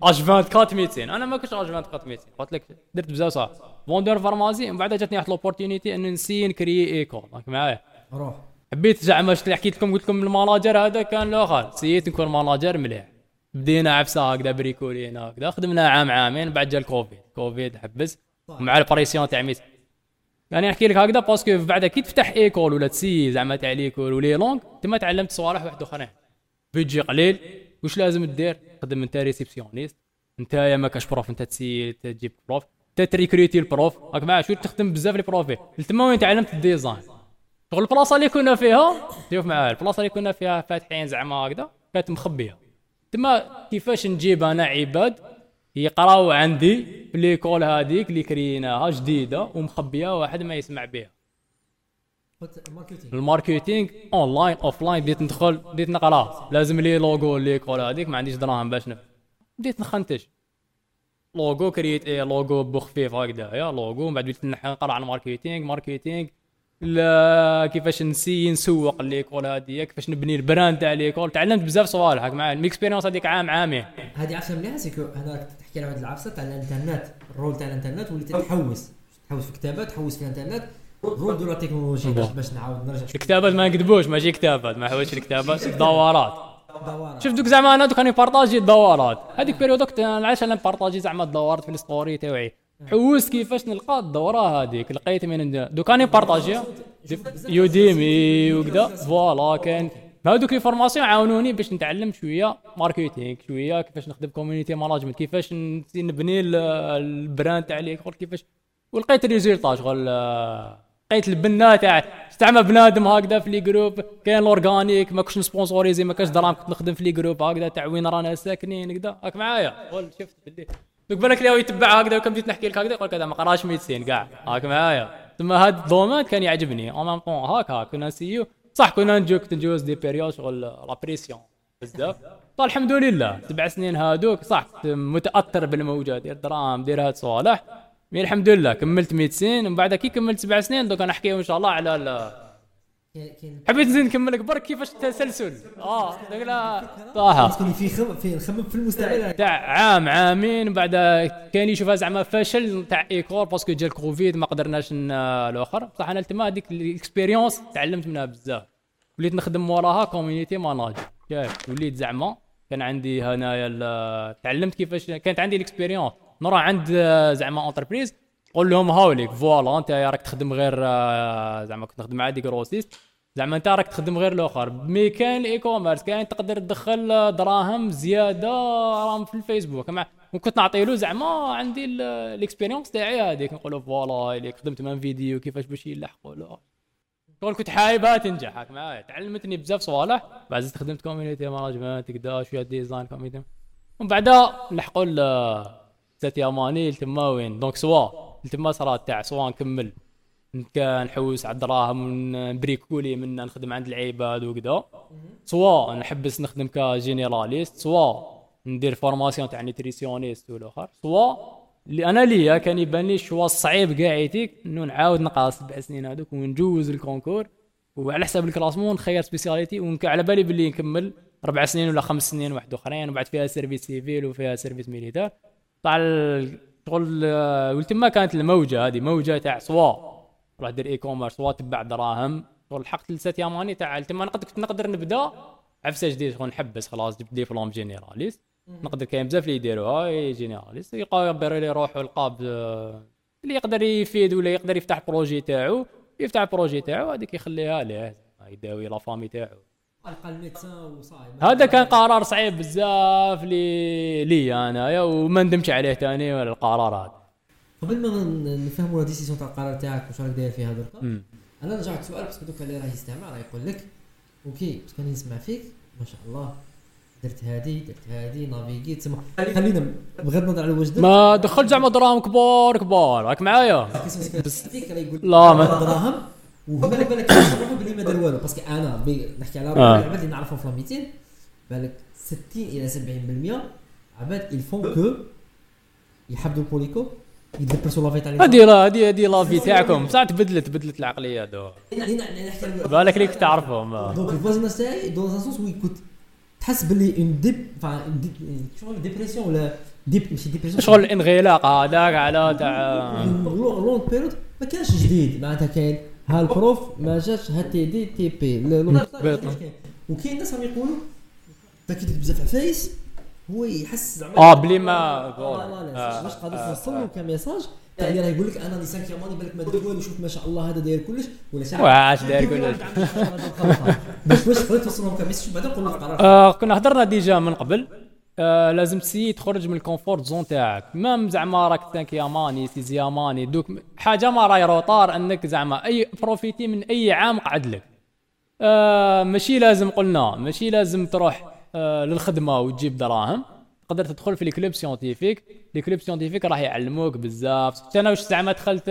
اش 24 200 أنا ما كنتش اش 24 200 قلت لك درت بزاف صح. فوندور فارماسي من بعد جاتني واحد لوبورتينيتي ان نسي نكري ايكول راك معايا؟ روح. حبيت زعما شفت اللي حكيت لكم قلت لكم الماناجر هذا كان الآخر سيت نكون ماناجر مليح. بدينا عفسة هكذا بريكولينا هكذا. خدمنا عام عامين بعد جا الكوفيد. كوفيد حبس. ومع ال pression تاع med. يعني نحكي لك هكذا parce que بعد كي تفتح école ولا تسي زعما تاع l'école و les langues. تما تعلمت صوالح واحد آخرين. بيجي قليل. واش لازم دير تخدم أنت réceptionniste. أنت يا ما كاش prof أنت تسي تجيب prof. انت ت recruter ال prof. راك معايا شو تخدم بزاف les profs. تما وين تعلمت ال design؟ شغل البلاصة اللي كنا فيها شوف معايا البلاصة اللي كنا فيها فاتحين زعما هكذا كانت مخبية. تما كيفاش نجيب أنا عباد؟ يقراو عندي في ليكول هذيك اللي كريناها جديدة ومخبية واحد ما يسمع بها. الماركتينغ. أونلاين أوفلاين. بديت ندخل بديت نقرا لازم لي لوغو ليكول هذيك ما عنديش دراهم باش نف بديت نخنتج. لوغو كريت إيه لوغو بخفيف هكذايا لوغو من بعد بديت نقرأ على الماركتينغ ماركتينغ. لا كيفاش نسي نسوق ليكول هذه كيفاش نبني البراند تاع ليكول. تعلمت بزاف صوالح معايا. الميكسبيريونس هذيك عام عامين هذه عفسة مليحة سيكو. راك تحكي على واحد العفسة تاع الانترنت. ال rôle تاع الانترنت وليت تحوس. تحوس في كتابات تحوس في الانترنت. rôle de la technologie باش نعاود نرجع. الكتابات ما نكذبوش ماشي كتابات. ما حويتش الكتابات دورات. شوف دوك زعما أنا دوك راني partager الدورات هذيك période وقت علاش أنا partager زعما الدورات في ال story تاعي حوست كيفاش نلقى الدورة هذيك لقيت من دوك راني partager ها. Udemy وكذا voilà كان هذوك les formations عاونوني باش نتعلم شوية marketing شوية كيفاش نخدم community management كيفاش نبني ال- ال brand تاع l'école كيفاش ولقيت ال résultat شغل لقيت البنا تاع زعما بنادم هكذا في les groupes كاين ال organique ما كنتش ن sponsoriser ما كاش دراهم كنت نخدم في les groupes هكذا تاع وين رانا ساكنين هكذا. راك معايا. قول شفت باللي. دوك بالك اللي هو يتبع هكذا وكان بديت نحكي لك هكذا يقول لك هذا ما قراش médecine كاع راك معايا. ثم هذا ال domaine كان يعجبني. en même temps هاك هاك كنا نسيو صح كنا نجو كنت نجوز des périodes شغل la pression بزاف. طال الحمد لله. سبع سنين هادوك صح متأثر بالموجود دير دراهم دير هاد صوالح. الحمد لله. كملت médecine ومن بعد كي كملت سبع سنين دوك نحكيو إن شاء الله على ال- حبيت نزيد نكمل لك برك كيفاش التسلسل آه دوك لا تكون في خم في نخمم في المستقبل. تاع عام عامين بعد كان يشوفها زعما فشل تاع école parce que جا الكوفيد ما قدرناش الأخر. بصح أنا تما هذيك ال expérience تعلمت منها بزاف. وليت نخدم وراها community manager شايف وليت زعما كان عندي هنايا تعلمت كيفاش كانت عندي ال expérience نروح عند آه، زعما entreprise قول لهم هاوليك voilà انت راك تخدم غير آه، زعما كنت نخدم مع des grossistes زعما انت راك تخدم غير الآخر. mais كاين ال e-commerce كاين تقدر تدخل آه، دراهم زيادة راهم في الفيسبوك. مع وكنت نعطي له زعما عندي ال- ال expérience تاعي هذيك نقول له voilà اللي خدمت من فيديو كيفاش باش يلحقوا له شغل كنت حايبها تنجح هاك معايا. تعلمتني بزاف صوالح. بعد خدمت community management كدا شوية design community ومن بعدها لحقوا septième année تما وين؟ donc soit. تما صرات تاع soit نكمل. نحوس على الدراهم ونبريكولي من نخدم عند العباد وكذا soit نحبس نخدم ك généraliste. soit ندير formation تاع nutritionniste والآخر. soit. اللي أنا ليا كان يبان لي ال choix الصعيب كاع c'était que إنه نعاود نقرا سبع سنين هذوك ونجوز ال concours. وعلى حساب ال classement نخير spécialité وعلى بالي باللي نكمل أربع سنين ولا خمس سنين واحد اخرين وبعد فيها service civil وفيها service militaire طلع شغل آه، ولتما كانت الموجه هذه موجة تاع soit روح دير e-commerce soit تبع دراهم. شغل لحقت ل septième année تاع تما نقدر كنت نقدر نبدأ. عفسة جديد شغل نحبس خلاص جبت diplôme généraliste نقدر كاين بزاف اللي يديروها généraliste يقدر لي روحو القاب اللي يقدر يفيد ولا يقدر يفتح projet تاعو يفتح projet تاعو هذيك يخليها ليه يداوي la famille تاعو. القى الميدسان وصاي هذا كان قرار صعيب بزاف لي لي انايا وما ندمش عليه تاني ولا القرار هذا. قبل ما نفهموا la décision تاع القرار تاعك واش راك داير فيها دركا. أنا رجعت سؤال parce que دوكا اللي راه يستمع راه يقول لك ok parce que أنا نسمع فيك. ما شاء الله. درت هادي درت هادي نافيغي تسمى خلينا بغض النظر على واش درت ما دخل زعما دراهم كبار كبار. راك معايا؟ لا، ما- دراهم. بالك بالك بلي ما دار والو parce que أنا نحكي على آه. العباد اللي نعرفهم في ال médecine بالك 60 إلى 70% عباد يلفون كو يحبدوا البوليكو يدبرسوا لافي تاع هذه لا هذه هذه لافي تاعكم. بصح تبدلت بدلت العقلية دو بالك ليك تعرفهم. دونك الفوازناج تاعي دون ان سونس وي كنت تحس باللي اون ديب فان شغل ديبرسيون ولا ديب ماشي ديبرسيون شغل الانغلاق هذاك على تاع لونغ بيريود ما كانش جديد. معناتها كاين ها البروف ما جاش ها تي دي تي بي. وكاين ناس راهم يقولوا تا كي تكتب بزاف عفايس هو يحس زعما آه بلي ما آه، باش قادر آه، توصل له ك message تاع اللي راه يقول لك أنا لي 5ième année بالك ما دير والو شوف ما شاء الله هذا داير كلش ولا شي واش داير كلش. باش باش تقدر توصل لهم ك message بعدا نقول لك قرار آه كنا هضرنا déjà من قبل. آه لازم تسيي تخرج من ال comfort zone تاعك. même زعما راك cinquième année sixième année دوك حاجة ما راهي retard أنك زعما أي بروفيتي من أي عام قعد لك. آه ماشي لازم قلنا ماشي لازم تروح آه للخدمة وتجيب دراهم. تقدر تدخل في ال club scientifique. ال club scientifique راح يعلموك بزاف. أنا واش زعما دخلت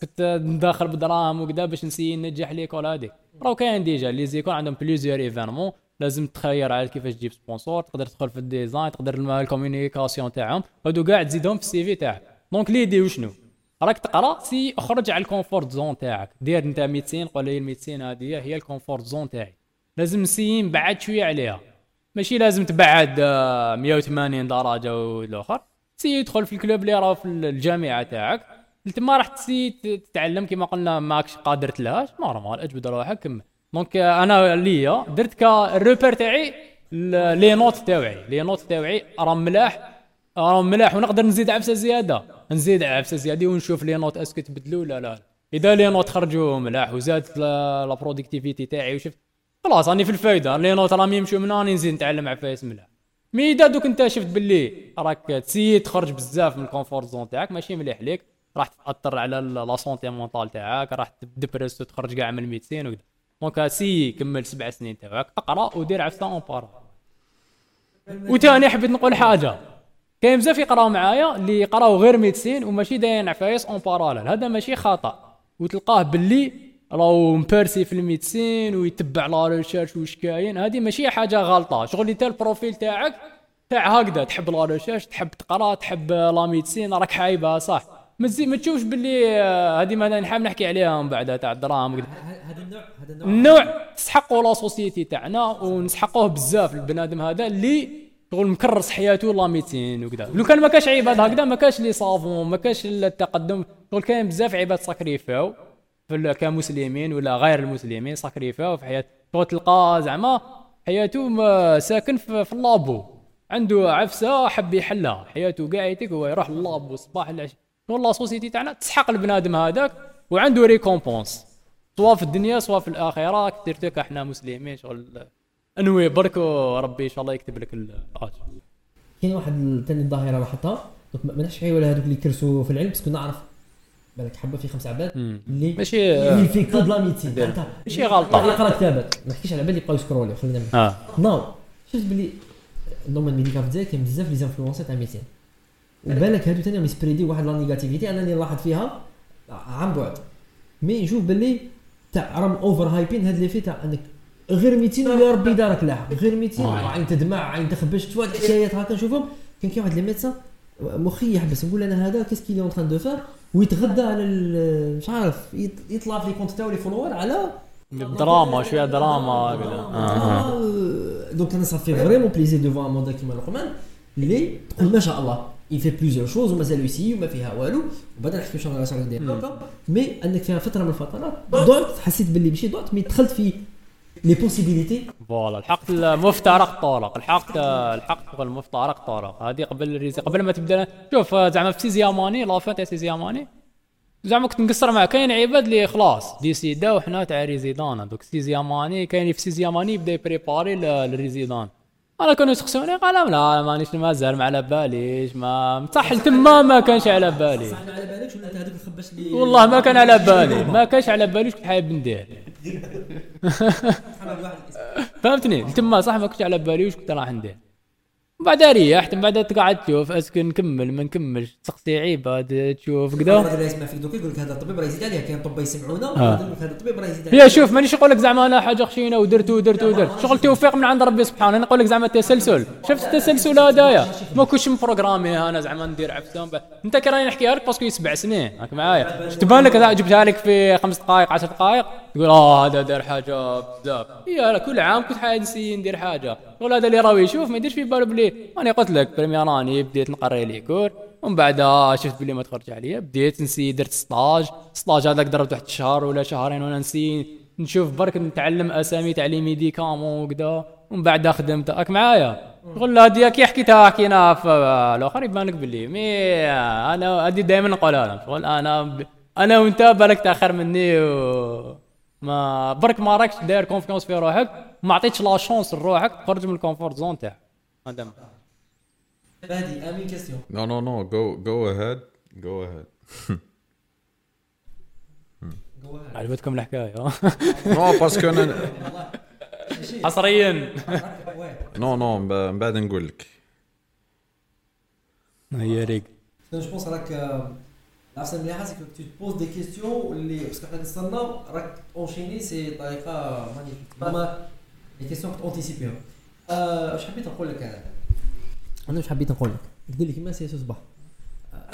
كنت ندخل بدراهم وكذا باش نسي ننجح l'école هذيك راهو كاين déjà les écoles عندهم plusieurs événements لازم تخير على كيفاش تجيب sponsor تقدر تدخل في ال design تقدر الم- ال communication تاعهم. هادو كاع تزيدهم في ال CV تاعك. donc l'idée وشنو راك تقرا سي اخرج على ال comfort zone تاعك. دير انت médecine قول لي ال médecine هذه هي ال comfort zone تاعي. لازم نسي نبعد شوية عليها. ماشي لازم تبعد آه، 180 درجة والآخر. سي يدخل في ال club اللي راه في الجامعة تاعك. تما راح تسي تتعلم كما قلنا ماكش قادر تلهاش normal اجبد روحك كمل. donc أنا ليا درت كال repère تاعي ال- les notes تاوعي les notes تاوعي راهم ملاح راهم ملاح ونقدر نزيد عفسه زياده نزيد عفسه زياده ونشوف les notes est-ce que تبدلوا ولا لا اذا les notes خرجوا ملاح وزادت la productivité تاعي وشفت خلاص راني في الفايده les notes راهم يمشوا من هنا نزيد نتعلم عفايس ملاح mais اذا دوك انت شفت باللي راك تسيي تخرج بزاف من ال comfort zone تاعك ماشي مليح ليك راح تاثر على la santé mentale تاعك راح تدبرس وتخرج كاع من ال médecine وكذا donc سي كمل سبع سنين تاعك أقرأ ودير عفسة en para وثاني حبيت نقول حاجة. كاين بزاف يقراو معايا اللي يقراو غير médecine وماشي دايرين عفايس en parallèle هذا ماشي خطأ. وتلقاه باللي راهو مبارسي في ال médecine ويتبع la recherche واش كاين. هذه ماشي حاجة غلطة. شغل انت ال profil تاعك تاع هكذا. تحب la recherche تحب تقرأ تحب la médecine راك حايبها صح. ما ما تشوفش باللي آه، هذه ما نحب نحكي عليها من بعد تاع الدراهم. هذا النوع هذا النوع. النوع تسحقوا la société تاعنا ونسحقوه بزاف البنادم هذا اللي شغل مكرس حياته la médecine وكذا. لو كان ما كاش عباد هكذا ما كاش les savants ما كاش التقدم شغل كاين بزاف عباد ساكريفاو كمسلمين ولا غير المسلمين ساكريفاو في حياه شغل تلقى زعما حياته ساكن في, في ال labo. عنده عفسة حب يحلها. حياته قاعدتك هو يروح لل labo الصباح العشاء. و la société تاعنا تسحق البنادم هذاك وعنده récompense. سواء في الدنيا سواء في الاخره surtout que إحنا مسلمين شغل انوي برك وربي إن شاء الله يكتب لك الاجر كاين واحد ثاني الظاهرة لاحظتها. ما نحش ولا هذوك اللي كرسوا في العلم بس كنا نعرف. بالك حبة في خمس عباد اللي ماشي اللي في كود لا. أنت ماشي غلطة. يقرا كتابات ما نحكيش على بالي يبقاو يسكرولي خلينا آه. non شفت بلي ال domaine médical في الجزائر كاين بزاف les influenceurs تاع médecine. وبالك هادو ثاني يسبريدي واحد la négativité انني نلاحظ فيها عن بعد mais نشوف باللي تاع راهم overhyping هاد لي في تاع انك غير 200 ويا ربي دارك لاحق غير 200 عين تدمع عين تخبش شوف هاد الحكايات هكا نشوفهم كان كاين واحد les médecins مخي يحبس نقول أنا هذا qu'est-ce qu'il est en train de faire ويتغدى على مش عارف يط- يطلع في les comptes تاعو les followers على دراما شوية دراما آه. آه، donc أنا ça fait vraiment plaisir de voir un modèle كيما لقمان اللي تقول ما شاء الله il fait plusieurs choses ومازال يسي وما فيها والو وبعدين نحكي شنو راح ندير mais انك فيها فتره من الفترات ضعت حسيت باللي ماشي ضعت mais دخلت في les possibilités voilà الحق المفترق طرق الحق الحق المفترق طرق هذه قبل ال rési قبل ما تبدا شوف زعما في sixième année la fin تاع sixième année زعما كنت نقصر معاه كاين عباد اللي خلاص ديسيدا وحنا تاع résidanat دوك sixième année كاين في sixième année يبدا يبريباري لل résidanat أنا كانوا يسقسوني قال لا مانيش مازال ما على باليش ما صح تما ما كانش على بالي. صح على بالكش ولا أنت هذوك الخباش اللي والله ما كان على بالي ما كانش على بالي كنت حايب ندير فهمتني؟ تما صح ما كنتش على بالي واش كنت راح ندير بعد ريحت من بعد تقعد تشوف أسكن نكمل ما نكملش. تسقسي عباد تشوف كذا الراجل يسمع فيك دوك يقول لك هذا الطبيب راه يزيد عليه كاين طب يسمعونا آه. يقول لك هذا الطبيب راه يزيد عليه يا شوف مانيش نقول لك زعما أنا حاجة خشينه ودرت ودرت ودرت. شغل توفيق من عند ربي سبحانه أنا نقول لك زعما تسلسل شفت التسلسل هذايا ما كنتش مبروغرامي أنا زعما ندير عفسه أنت كي راني نحكيها لك parce que سبع سنين. راك معايا. تبان لك؟ جبتها لك في خمس دقائق 10 دقائق. تقول آه هذا دار حاجة بزاف. يا كل عام كنت حاجة ندير حاجة. هذا اللي راهو يشوف ما يديرش في باله بلي. أنا قلت لك première راني بديت نقري les cours ومن بعد شفت بلي ما تخرج عليا بديت نسي درت stage stage هذاك درت واحد الشهر ولا شهرين وأنا نسي نشوف برك نتعلم أسامي تاع les médicaments وكذا ومن بعد خدمت راك معايا؟ نقول هذه كي حكيتها حكينا في الآخر يبان لك باللي mais أنا هذه دائما نقولها لهم شغل أنا ب... أنا وأنت بالك تأخر مني و... ما برك ما راكش داير confiance في روحك ما عطيتش la chance لروحك تخرج من ال comfort zone تاعك. هذا ما. هادي امين question No, no, no. Go, go ahead. Go ahead. عجبتكم الحكاية Non, parce que أنا حصريا non non من بعد نقول لك هي ريق je pense راك احسن مليحه c'est que tu poses des questions اللي parce que حنا نستناو راك enchaîné c'est طريقه magnifique ما les questions اونتيسيبيهم واش حبيت نقول لك أنا أنا واش حبيت نقول لك. قلت لك كيما CS صباح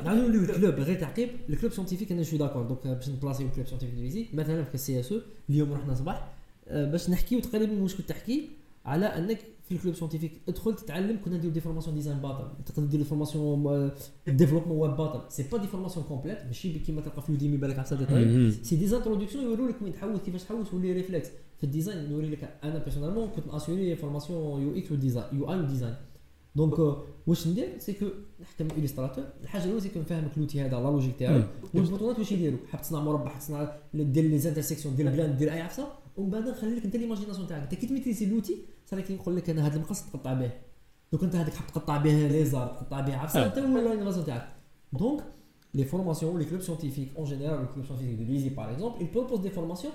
نعاودو نوليو ال club غير تعقيب ال club scientifique أنا شو d'accord donc باش نبلاصيو ال club scientifique divisé مثلا في ال CS اليوم رحنا صباح آه، باش نحكيو تقريبا واش كنت تحكي على أنك في ال club scientifique أدخل تتعلم كنا نديرو des formations design باطل. تقدر دير formation développement web باطل. c'est pas des formations complètes ماشي كيما تلقى في Udemy بالك عفسه détaillée c'est des introductions يورو لك وين تحوس كيفاش تحوس و les réflexes في ال design نوري لك أنا personnellement كنت اسيوري formation UX و design UI و design donc آه، واش ندير؟ c'est que نحكم Illustrator الحاجة الأولى c'est que نفهمك l'outil هذا la logique تاعو والبطونات واش يديروا؟ حاب تصنع مربع حاب تصنع دير les intersections دير plan دير أي عفسة؟ ومن بعد نخلي لك أنت l'imagination تاعك. أنت كي تميتريزي l'outil صار كي نقول لك أنا هذا المقص تقطع به. دوك أنت هذاك حاب تقطع به ليزار تقطع به عفسة أنت هو l'imagination تاعك. donc les formations, les clubs scientifiques en général, le club scientifique de l'ISI par exemple, ils proposent des formations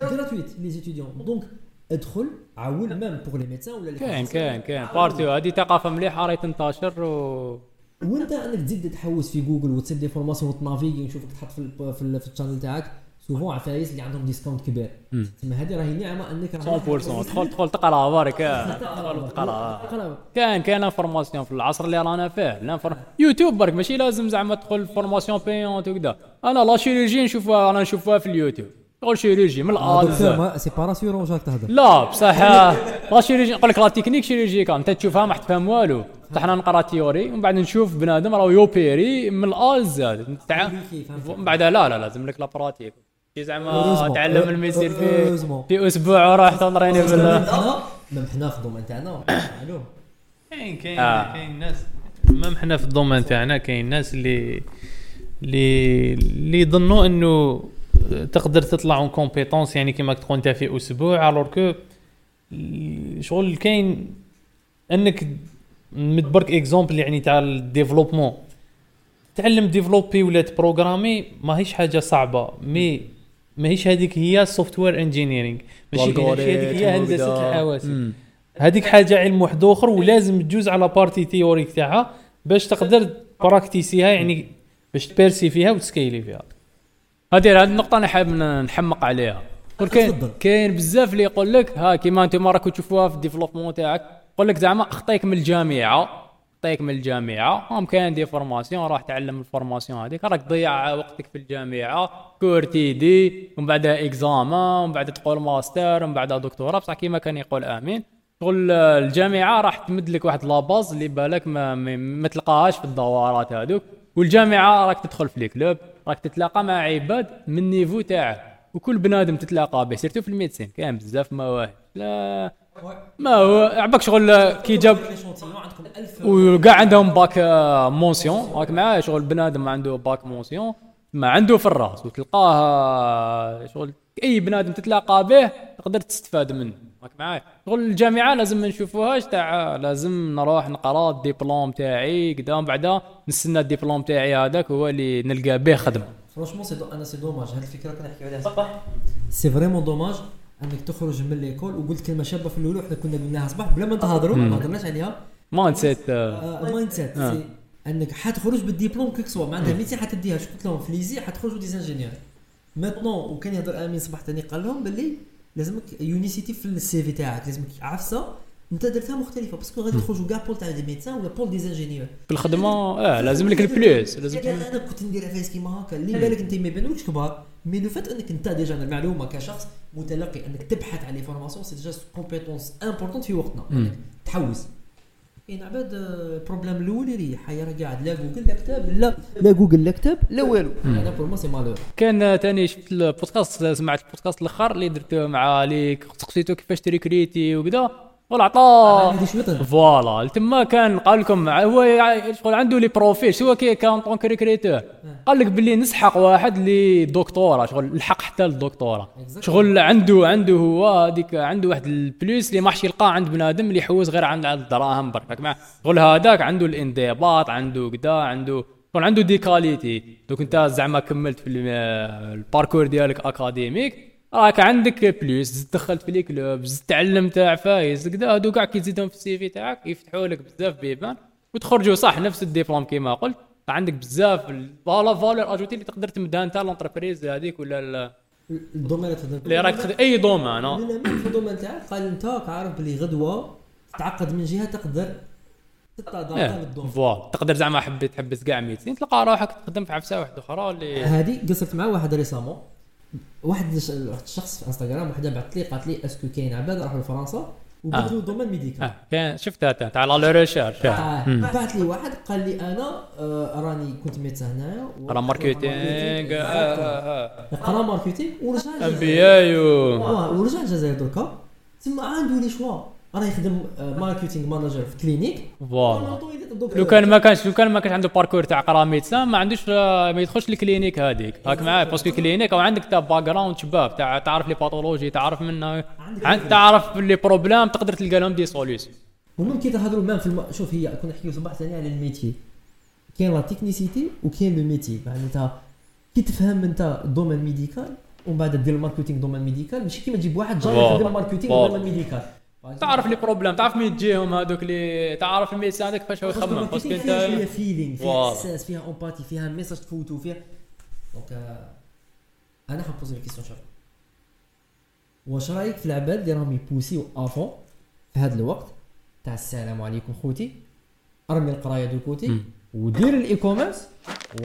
gratuites les étudiants. Donc, ادخل عاون même pour les médecins ولا كاين. كاين كاين. بارتيو هذه ثقافة مليحة راهي تنتشر و وانت انك تزيد تحوس في جوجل وتصيب des formations وتنافيغي نشوفك تحط في ال في, ال في ال channel تاعك. souvent عفايس اللي عندهم discount كبير. تسمى هذه راهي نعمه انك 100% دخل دخل تقرا برك تقرا تقرا كاين كاين information في العصر اللي رانا فيه يوتيوب برك ماشي لازم زعما تدخل formation payante وكذا أنا la chirurgie نشوفها أنا نشوفها في اليوتيوب شغل chirurgie من ال A لل Z c'est pas rassurant جاك تهضر لا بصح la chirurgie نقول لك la technique chirurgicale انت تشوفها ما تفهم والو بصح أنا نقرا théorie ومن بعد نشوف بنادم راه يوبيري من ال A لل Z تاع من بعد لا لا لازم لك la pratique زعما Heureusement. تعلم الميسير في. في أسبوع وراح تنطريني بال أنا même حنا في ال domaine تاعنا. معلوم. كاين كاين آه. كاين ناس. même حنا في ال domaine تاعنا كاين ناس اللي اللي اللي يظنوا إنه تقدر تطلع une compétence يعني كيما تكون انت في أسبوع. alors que شغل كاين إنك مدبرك exemple يعني تاع ال développement. تعلم ديفلوبي ولا تبروغرامي ماهيش حاجة صعبة. mais ماهيش هذيك هي software engineering ماشي هذيك هي هندسة الحواسب. هذيك حاجة علم واحد آخر ولازم تجوز على partie théorique تاعها باش تقدر براكتيسيها يعني باش تبيرسي فيها وتسكيلي فيها. هذه هذه النقطة أنا حاب نحمق عليها. يقول كاين. كاين بزاف اللي يقول لك ها كيما أنتم راكم تشوفوها في ال développement تاعك يقول لك زعما أخطيك من الجامعة. اخطيك من الجامعة. هم كاين des formations راح تعلم ال formation هذيك. راك تضيع وقتك في الجامعة. cours TD ومن بعدها examen ومن بعد تقول ماستر ومن بعدها دكتوراه. بصح كيما كان يقول آمين. شغل الجامعة راح تمد لك واحد la base اللي بالك ما, ما, تلقاهاش في الدورات هذوك. والجامعة راك تدخل في ال club راك تتلاقى مع عباد من ال niveau تاعك. وكل بنادم تتلاقى به surtout في ال médecine كاين بزاف مواهب. لا. ما هو عباك شغل كي جاب عندكم 1000 وكاع عندهم باك آه، mention راك معايا شغل بنادم عنده bac mention ما عنده في الراس. وتلقاه آه، شغل أي بنادم تتلاقى به تقدر تستفاد منه. راك معايا شغل الجامعة لازم ما نشوفوهاش تاع لازم نروح نقرأ الدبلوم تاعي قدام بعدا. نستنى الدبلوم تاعي هذاك هو اللي نلقى به خدمة. franchement c'est أنا c'est dommage هاد الفكرة كنحكيو عليها. بصح c'est vraiment dommage انك تخرج من l'école وقلت كلمة شابة في الأول حنا كنا قلناها صباح بلا ما نتهضروا ما هضرناش عليها. ما نسيت ال mindset آه. c'est انك حتخرج بالدبلوم quel que soit معناتها métier حتديها. شو قلت لهم؟ في l'ESI حتخرجوا des ingénieurs maintenant وكان يهضر آمين بصح ثاني قال لهم باللي لازمك unicité في ال CV تاعك. لازمك عفسة انت درتها مختلفة parce que غادي تخرجوا كاع pool تاع des médecins ولا pool d'ingénieurs في الخدمة آه لازم لك ال plus لازم أنا كنت ندير عفايس كيما هكا اللي بالك أنت ما يبانوكش كبار. mais le fait إنك أنت déjà المعلومة كشخص متلقي إنك تبحث على l'information c'est déjà compétence importante في وقتنا. إنك تحوس. كاين عباد آه، ال problème الأول يريح راه قاعد لا جوجل لا كتاب لا لا جوجل لا كتاب لا والو. أنا pour moi c'est malheur كان ثاني شفت البودكاست سمعت البودكاست الأخر اللي درته مع اللي سقسيتو كيفاش تريكريتي وكذا شويطه فوالا. تما كان قال لكم هو شغل عنده لي بروفيل هو كي كان طونك ريكريتور قال لك باللي نسحق واحد اللي دكتوراه شغل لحق حتى الدكتوراه شغل عنده عنده هو هذيك عنده واحد البلوس اللي ما حش يلقاه عند بنادم اللي يحوس غير عند الدراهم برك. معاه شغل هذاك عنده الانضباط عنده كدا عنده شغل عنده des qualités دوك انت زعما كملت في ال- ال parcours ديالك académique راك عندك plus دخلت في ال club زدت تعلمت عفايس كدا هادو كاع كي تزيدهم في ال CV تاعك يفتحوا لك بزاف بيبان. وتخرجوا صح نفس الدبلوم كيما قلت. عندك بزاف voilà valeur ajoutée اللي تقدر تمدها أنت l'entreprise هذيك ولا ال- ال domaine اللي راك تخدم أي domaine آه. في ال domaine تاعك قال أنت عارف بلي غدوة تعقد من جهة تقدر إيه، فوالا. تقدر زعما حبيت تحبس كاع ميتين تلقى روحك تخدم في عفسة واحدة أخرى اللي هذه قصرت مع واحد ريسامون. واحد واحد الشخص في انستغرام وحده بعثت لي قالت لي أسكو كاين عباد راحوا لفرنسا؟ وبدلوا دومين ميديكال. آه كان شفتها تا- تاع لا ريشيرش. آه، بعث لي واحد قال لي أنا آه، راني كنت ميدسان هنايا راه ماركتينغ آه، آه، قرا ماركتينغ ورجع آه. الجزائر. انبيايو آه، ورجع الجزائر دركا تما عنده le choix. راه يخدم marketing manager في clinique voilà لو كان ما كانش لو كان ما كانش عنده parcours تاع قرا médecine ما عندوش ما يدخلش ال clinique هذيك هاك معايا parce que clinique أو عندك ton background شباب تاع تعرف les pathologies تعرف منها عن تعرف les problèmes تقدر تلقى لهم des solutions وممكن تهضروا même في الم... شوف هي كنا نحكيو بصح ثاني على ال métier كاين la technicité وكاين le métier انت كي تفهم انت ال domaine médical ومن بعد دير ال marketing domaine médical ماشي كيما تجيب واحد جاي. يخدم ال marketing voilà. domaine médical تعرف les problèmes تعرف مين تجيهم هذوك اللي تعرف ال médecin هذاك كيفاش هو يخمم parce que ال marketing فيها انت feeling فيها. إحساس فيها empathie فيها message تفوتو فيها donc آه، أنا حن poser لك question شوف واش رأيك في العباد اللي راهم يبوسيو en avant في هذا الوقت؟ تاع السلام عليكم خوتي أرمي القراية de côté. ودير ال e-commerce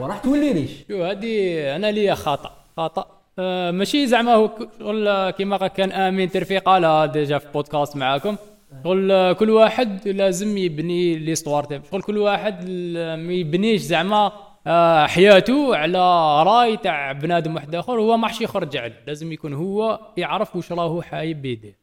وراح تولي riche. شو هذه أنا ليا خطا خطا ماشي زعما هو ك- شغل كيما كان آمين ترفيق قالها déjà في بودكاست معاكم. شغل آه، كل واحد لازم يبني l'histoire تاعو. شغل كل واحد ما يبنيش زعما آه حياته على راي تاع بنادم واحد آخر. هو ما حش يخرج عليه لازم يكون هو يعرف واش راهو حايب يدير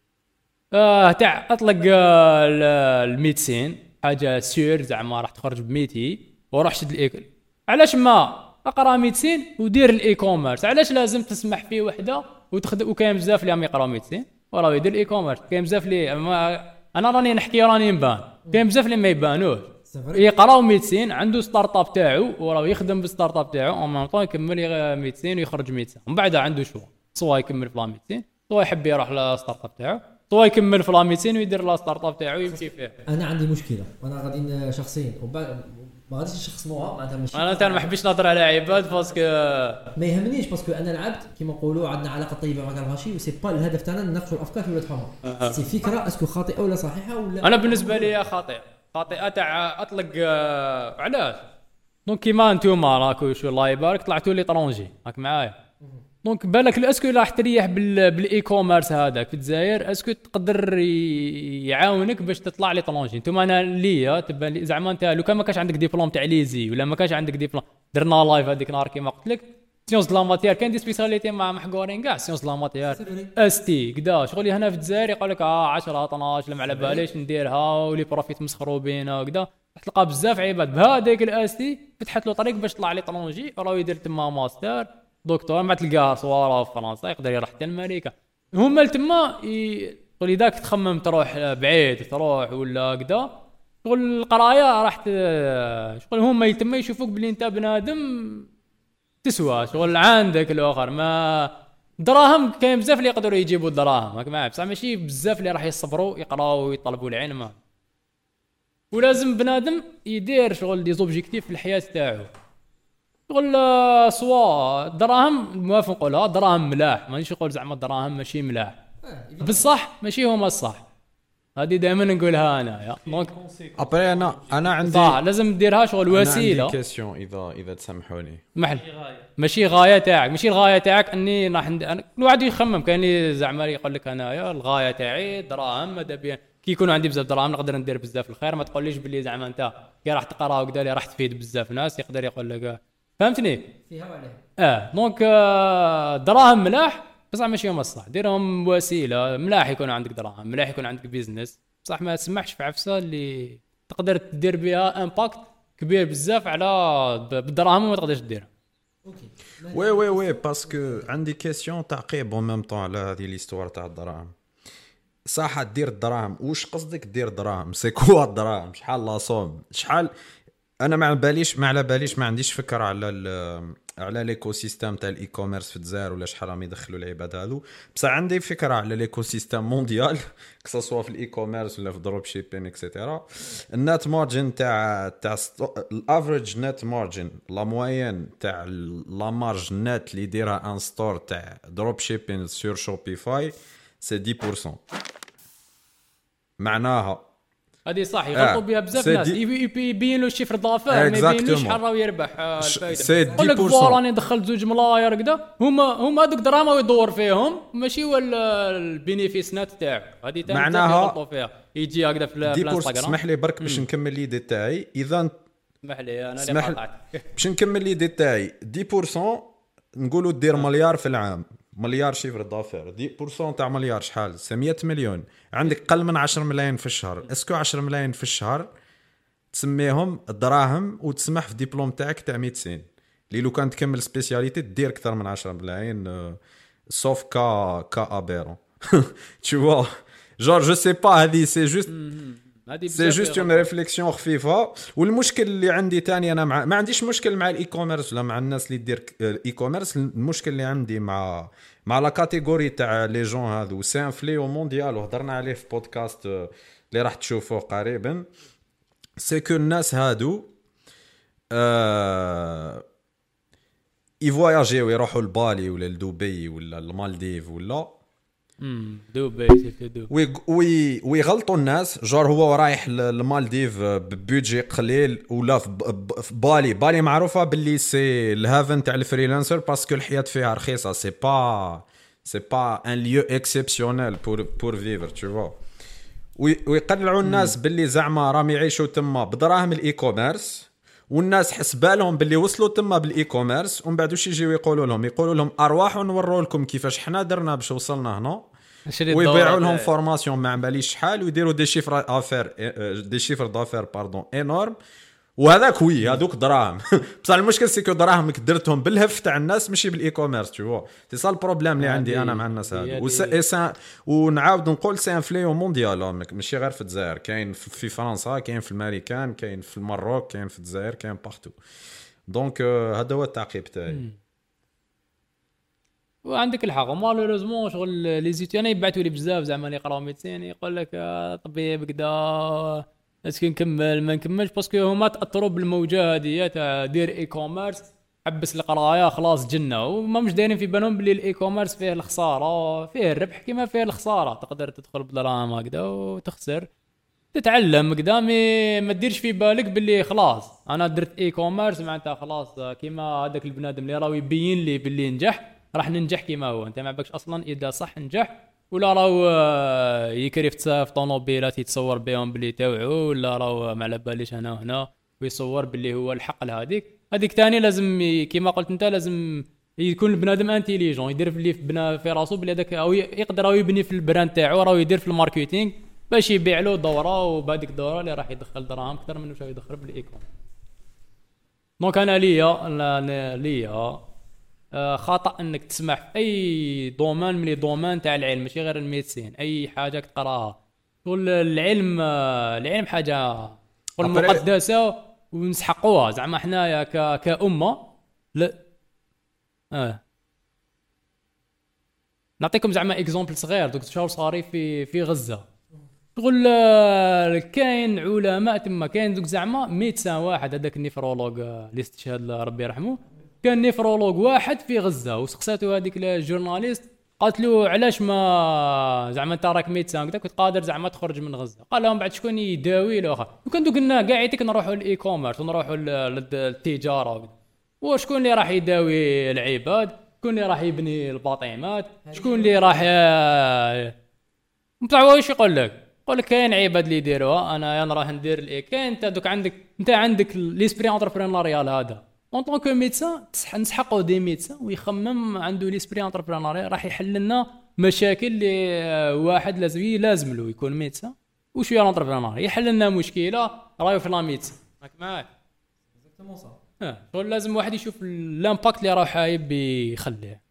آه تاع أطلق آه ال- ال médecine. حاجة sûre زعما راح تخرج ب métier. وروح شد ال e-com علاش ما؟ أقرأ médecine ودير ال e-commerce علاش لازم تسمح فيه وحدة وتخدم وكاين بزاف اللي عم يقراو médecine وراه يدير ال e-commerce كاين بزاف اللي ما أنا راني نحكي راني نبان كاين بزاف اللي ما يبانوش. يقراو médecine عنده startup تاعو وراه يخدم بال startup تاعو en même temps يكمل médecine ويخرج médecine ومن بعد عنده choix soit يكمل في la médecine soit يحب يروح لل startup تاعو soit يكمل في la médecine ويدير la startup تاعو ويمشي فيه. أنا عندي مشكلة. وأنا غادي شخصيا ما غاديش نشخصنوها معناتها ماشي أنا ما نحبش نهضر على عباد parce que ما يهمنيش parce que أنا لعبت كيما نقولوا عندنا علاقة طيبة مع كرفاشي و c'est pas الهدف تاعنا نناقشوا الأفكار في ولاد حمر سي فكرة اسكو خاطئة ولا صحيحة ولا أنا بالنسبة لي خاطئة. خاطئة تاع أطلق آه، علاش؟ donc كيما أنتوما راكو شو الله يبارك طلعتوا l'étranger راك معايا. donc بالك est-ce que راح تريح بال بال e-commerce هذاك في الجزائر est-ce que تقدر يعاونك باش تطلع l'étranger انتوما أنا ليا تبان لي زعما أنت لو كان ما كانش عندك ديبلوم تاع l'ESI ولا ما كانش عندك ديبلوم درنا live هذيك النهار كيما قلت لك. sciences de la matière كاين des spécialités مع محقورين كاع sciences de la vie. ST كدا شغل هنا في الجزائر يقول لك آه 10 12 لا ما على باليش نديرها و les profs يتمسخروا بينا وكذا تلقى بزاف عباد. بهذيك ال ST فتحت له طريق باش طلع l'étranger راه يدير تما ماستر دكتور ما تلقاه صواره في فرنسا يقدر يروح حتى لامريكا هما تما اذاك تخمم تروح بعيد تروح ولا كذا شغل القراية راح شغل هما تما يشوفوك بلي أنت بنادم تسوى. شغل عندك الآخر ما دراهم كاين بزاف اللي يقدروا يجيبوا الدراهم. معايا بصح ماشي بزاف اللي راح يصبروا يقراوا ويطلبوا العلم. ولازم بنادم يدير شغل دي زوبجيكتيف في الحياة تاعو. آه، سوا دراهم؟ موافق نقولها دراهم ملاح. مانيش نقول زعما دراهم ماشي ملاح. بصح ماشي هما الصح. هذه دائما نقولها انايا donc après أنا أنا عندي صح لازم ديرها شغل وسيله عندي question اذا إذا تسمحوني محل. ماشي غاية. تاعك. ماشي الغاية تاعك أني راح ند... أنا... كل واحد يخمم كاين اللي زعما يقول لك انايا الغاية تاعي دراهم ماذا بيا كي يكون عندي بزاف دراهم نقدر ندير بزاف الخير. ما تقوليش باللي زعما أنت كي راح تقرا وكذا اللي راح تفيد بزاف ناس يقدر يقول لك فهمتني؟ فيها وعليها آه donc آه دراهم ملاح بصح ماشي هما الصح ديرهم وسيلة. ملاح يكون عندك دراهم ملاح يكون عندك business بصح ما تسمحش في عفسة اللي تقدر تدير بها impact كبير بزاف على بالدراهم ما تقدرش ديرها OK. oui oui oui parce que عندي question تعقيب en même temps على هذه l'histoire تاع الدراهم. صح دير الدراهم. واش قصدك دير دراهم؟ c'est quoi الدراهم؟ شحال la somme شحال أنا ما على باليش ما على باليش ما عنديش فكره على على l'écosystème تاع ال e-commerce في الجزائر ولا شحال راهم يدخلوا العباد هذو بصح عندي فكره على l'écosystème mondial que ça في ال e-commerce ولا في dropshipping et cetera ال net margin تاع تاع ال average net margin la moyenne تاع la marge nette اللي يديرها un store تاع dropshipping sur Shopify c'est 10% معناها هذه صح يغلطوا بها بزاف ناس. يبين له ال chiffre d'affaires ما يبينلوش exactement. شحال راه يربح آه، ش- الفايدة. si يقول لك 10%. voilà راني دخلت زوج ملاير كذا هما هما هذوك دراهم يدور فيهم ماشي هو ال- البينيفيس نت تاعو. هذه معناها يغلطوا فيها. يجي هكذا في ال- في 10% الانستغرام. اسمح لي برك باش نكمل لي تاعي. إذا اسمح لي أنا اللي. قاطعتك. باش نكمل لي تاعي. 10% نقولوا دير مليار في العام. مليار chiffre d'affaires 10% تاع مليار شحال؟ c'est 100 مليون. عندك قل من 10 ملايين في الشهر. est-ce que 10 ملايين في الشهر تسميهم دراهم وتسمح في ديبلوم تاعك تاع médecine اللي لو كان تكمل spécialité دير أكثر من 10 ملايين sauf cas cas aberrant tu vois. je sais pas هذه سي جوست سي جوست اون. réflexion خفيفه والمشكل اللي عندي تاني أنا مع ما عنديش مشكل مع ال e-commerce ولا مع الناس اللي دير ال e-commerce المشكل اللي عندي مع مع la catégorie تاع les gens هذو c'est un fléau mondial وهضرنا عليه في بودكاست آه، اللي راح تشوفوه قريبا. c'est que الناس هادو آه يفواياجيو يروحوا لبالي ولا لدبي ولا المالديف ولا دبي وي وي ويغلطوا الناس. جور هو رايح للمالديف ب budget قليل ولا في, بالي. بالي معروفة باللي c'est ال haven تاع ال freelancers parce que الحياة فيها رخيصة. c'est pas c'est pas un lieu exceptionnel pour pour vivre tu vois وي- ويقنعوا الناس باللي زعما راهم يعيشوا تما بدراهم ال e-commerce والناس حسبالهم باللي وصلوا تما بال e-commerce ومن بعد واش يجيو يقولوا لهم؟ يقولوا لهم ارواحوا نوروا لكم كيفاش حنا درنا باش وصلنا هنا. ويبيعوا. لهم formation ما باليش شحال ويديروا des chiffres affaires des chiffres d'affaires pardon énormes وهذاك oui هذوك دراهم. بصح المشكل c'est que دراهمك درتهم بالهف تاع الناس ماشي بال e-commerce tu c'est ça ال problème اللي عندي أنا مع الناس هي هادو دي- وس- إي سا- ونعاود نقول c'est un fléau mondial ماشي غير في الجزائر. كاين في فرنسا كاين في الأمريكان كاين في المروك كاين في الجزائر كاين partout donc آه، هذا هو التعقيب تاعي. وعندك الحق. malheureusement شغل les étudiants يبعثوا لي بزاف زعما اللي يقراو médecine يقول لك آه، طبيب كدا est-ce que نكمل ما نكملش parce que هما تاثروا بالموجه هذه تاع دير e-commerce حبس القرايه خلاص جنة. وما مش دايرين في بالهم بلي ال e-commerce فيه الخسارة فيه الربح كما فيه الخسارة. تقدر تدخل بدراهم هكذا وتخسر. تتعلم قدامي ما تديرش في بالك باللي خلاص أنا درت e-commerce معناتها خلاص كيما هذاك البنادم اللي راهو يبين لي باللي نجح راح ننجح كيما هو. أنت ما بالكش أصلا إذا صح نجح ولا راهو آه، يكري في طوموبيلات يتصور بهم باللي تاوعو ولا راهو ما على باليش هنا وهنا ويصور باللي هو الحق لهذيك هذيك تاني لازم كيما قلت أنت لازم يكون البنادم intelligent يدير في بنا في راسو بلي هذاك أو يقدر راهو يبني في ال brand تاعو راهو يدير في ال marketing باش يبيع له دورة وبهذيك الدورة اللي راح يدخل دراهم أكثر من واش يدخل بال e-com. donc أنا ليا ليا خطأ إنك تسمح في أي domaine من les domaines تاع العلم ماشي غير ال médecine أي حاجة تقراها تقول العلم آه، العلم حاجة تقول مقدسه ونسحقوها زعما حنايا. كأمة لا. آه. نعطيكم زعما exemple صغير دوك شهر صاري في في غزة. شغل آه، كاين علماء تما كاين دوك زعما médecin واحد هذاك ال néphrologue آه، اللي استشهد ربي يرحمه كان néphrologue واحد في غزة وسقساتو هذيك ال journaliste قالت له علاش ما زعما انت راك médecin كنت قادر زعما تخرج من غزة. قال لهم بعد شكون يداوي واخا وكان دوك كاع يعطيك نروحوا لل e-commerce ونروحوا لل- للتجارة وشكون اللي راح يداوي العباد؟ شكون اللي راح يبني ال bâtiments شكون اللي راح بصح واش يقول لك؟ يقول لك كاين عباد اللي يديروها أنا راح ندير ال e- كاين أنت دوك عندك أنت عندك l'esprit entrepreneurial هذا. en tant que médecin نسحقوا des médecins ويخمم عنده l'esprit entrepreneurial راح يحل لنا مشاكل اللي آه، واحد لازم لازم له يكون médecin وشويه ال entrepreneur يحل لنا مشكلة راهي في la médecine راك معايا آه شغل لازم واحد يشوف ال impact اللي راه جايب يخليه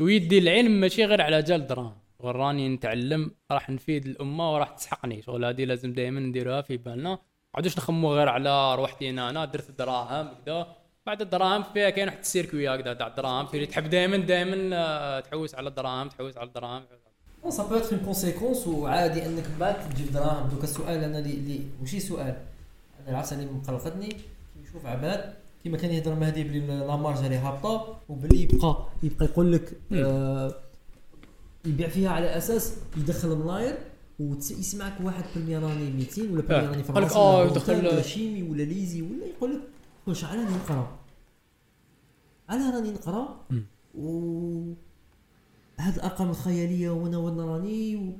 ويدي العلم ماشي غير على جال دراهم. شغل راني نتعلم راح نفيد الأمة وراح تسحقني. شغل هذه لازم دائما نديروها في بالنا. عادوش نخمو غير على روحتي أنا أنا درت دراهم كذا بعد الدراهم فيها كاين واحد ال circuit هكذا تاع الدراهم في تحب دائما دائما تحوس على الدراهم تحوس على الدراهم. ça peut une conséquence وعادي إنك من بعد تجيب دراهم. دوك السؤال أنا اللي اللي ماشي سؤال. أنا العفسه اللي مقلقتني. نشوف عباد كيما كان يهضر مهدي بلي la marge اللي هابطة وبلي يبقى يبقى يقول لك آه يبيع فيها على أساس يدخل ملاير ويسمعك واحد بالمية راني 200 ولا بالمية آه. راني يقول لك فرنسي آه، ولا يدخل- هوتيل ولا شيمي ولا ليزي ولا يقول لك واش على راني نقرأ على راني نقرأ و هاد الارقام الخياليه وأنا وأنا راني و...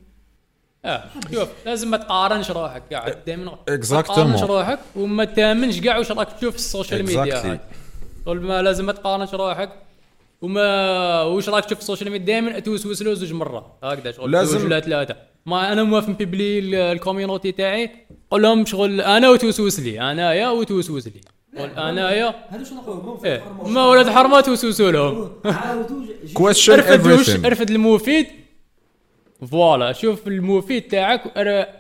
آه شوف لازم ما تقارنش روحك قاعد دائما Exactement. ما تقارنش روحك وما تامنش كاع واش راك تشوف في السوشيال ميديا Exactly. هاك. قول ما لازم ما تقارنش روحك وما واش راك تشوف في السوشيال ميديا دائما توسوس له زوج مرات هكذا شغل لازم- زوج ولا ثلاثة ما أنا موافق بيبلي ال- ال community تاعي. قول لهم شغل أنا وتوسوس لي انايا وتوسوس لي. قول انايا هادو شنو نقولوا؟ ما ولاد حرمة توسوسوا لهم. ارفد ارفد المفيد. voilà شوف المفيد تاعك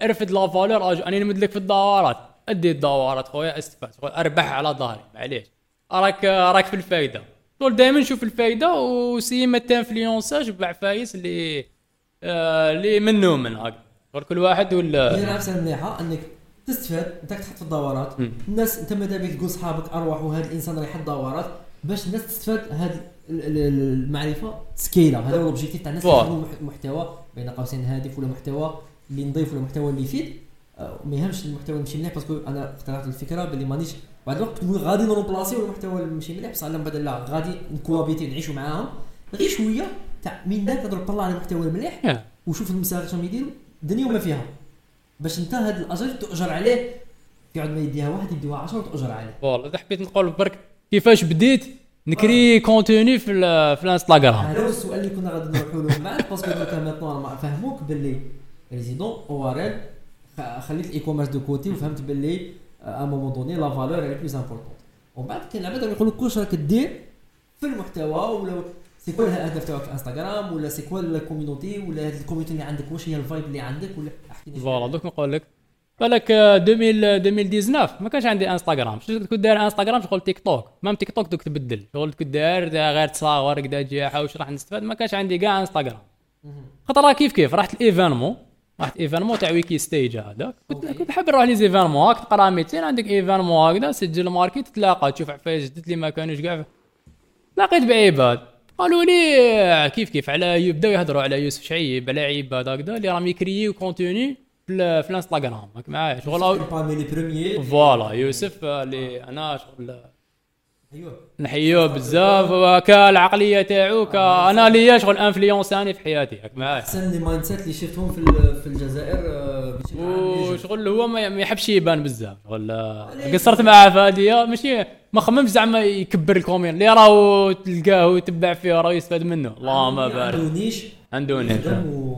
ارفد la valeur. أنا نمد لك في الدورات أدي الدورات خويا استفاد أربح على ظهري. معليش. راك راك في الفايدة. طول دائما شوف الفايدة وسي ما تانفلونساش بعفايس اللي اللي منه من هكا غير كل واحد ولا؟ هي العفسه المليحه إنك تستفاد انت تحط في الدورات الناس أنت ماذا بك تقول صحابك أروح وهذا الإنسان راح يحط دورات. باش الناس تستفاد هذه المعرفة سكيلا هذا هو ال objectif تاع الناس محتوى بين قوسين هادف ولا محتوى اللي نضيف ولا محتوى اللي يفيد. آه، ما يهمش المحتوى اللي ماشي مليح parce que أنا اقترحت الفكرة باللي مانيش بعد الوقت تقول غادي نروبلاسيو المحتوى اللي ماشي مليح بصح لا غادي نكوابيتي نعيشوا معاهم. غير شوية تاع من ذاك تقدر تطلع على المحتوى المليح. وشوف ال message شنو يديروا الدنيا وما فيها؟ باش انت هذا الأجر تؤجر عليه. يقعد ما يديها واحد يديها 10 وتؤجر عليه. voilà إذا حبيت نقول برك كيفاش بديت نكري contenu في في الانستغرام. هذا هو السؤال اللي كنا غادي نروحوا لهم معاك parce que دوكا maintenant فهموك باللي résident en ORL خليت ال e-commerce de côté وفهمت باللي à un moment donné la valeur هي plus importante ومن بعد كاين العباد يقول لك كلشي راك دير في المحتوى ولا c'est quoi الاهداف تاعك في انستغرام ولا c'est quoi ال community ولا ال community اللي عندك؟ واش هي ال vibe اللي عندك ولا احكي لي voilà دوك نقول لك بالك آه، 2000 2019 ما كانش عندي انستغرام. كنت داير انستغرام؟ شغل تيك توك. même تيك توك دوك تبدل. شغل كنت داير غير تصاور كدا تجي حاوش راح نستفاد. ما كانش عندي كاع انستغرام. خاطر راه كيف كيف؟ رحت ال événement رحت événement تاع WikiStage هذاك. كنت. كنت حاب نروح les événements هاك تقرا médecine عندك événement هكذا سجل ماركي تتلاقى تشوف عفايس جدد اللي ما كانوش كاع لقيت بعباد قالوا لي كيف كيف؟ على يبداو يهضروا على يوسف شعيب على عباد هكذا اللي راهم يكريو contenu في, ال- في الانستغرام. معايا شغل لي voilà يوسف اللي أنا شغل نحيوه بزاف وكالعقلية تاعو ك- أنا ليا شغل انفلونساني في حياتي. هاك معايا أحسن les mindset اللي شفتهم في في الجزائر آه،. وشغل هو ما يحبش يبان بزاف. شغل آه، قصرت معاه في هذه ماشي ما خممش زعما يكبر الكومين اللي راهو تلقاه ويتبع فيه راه يستفاد منه اللهم عنده بارك. نيش عنده نيش يخدم و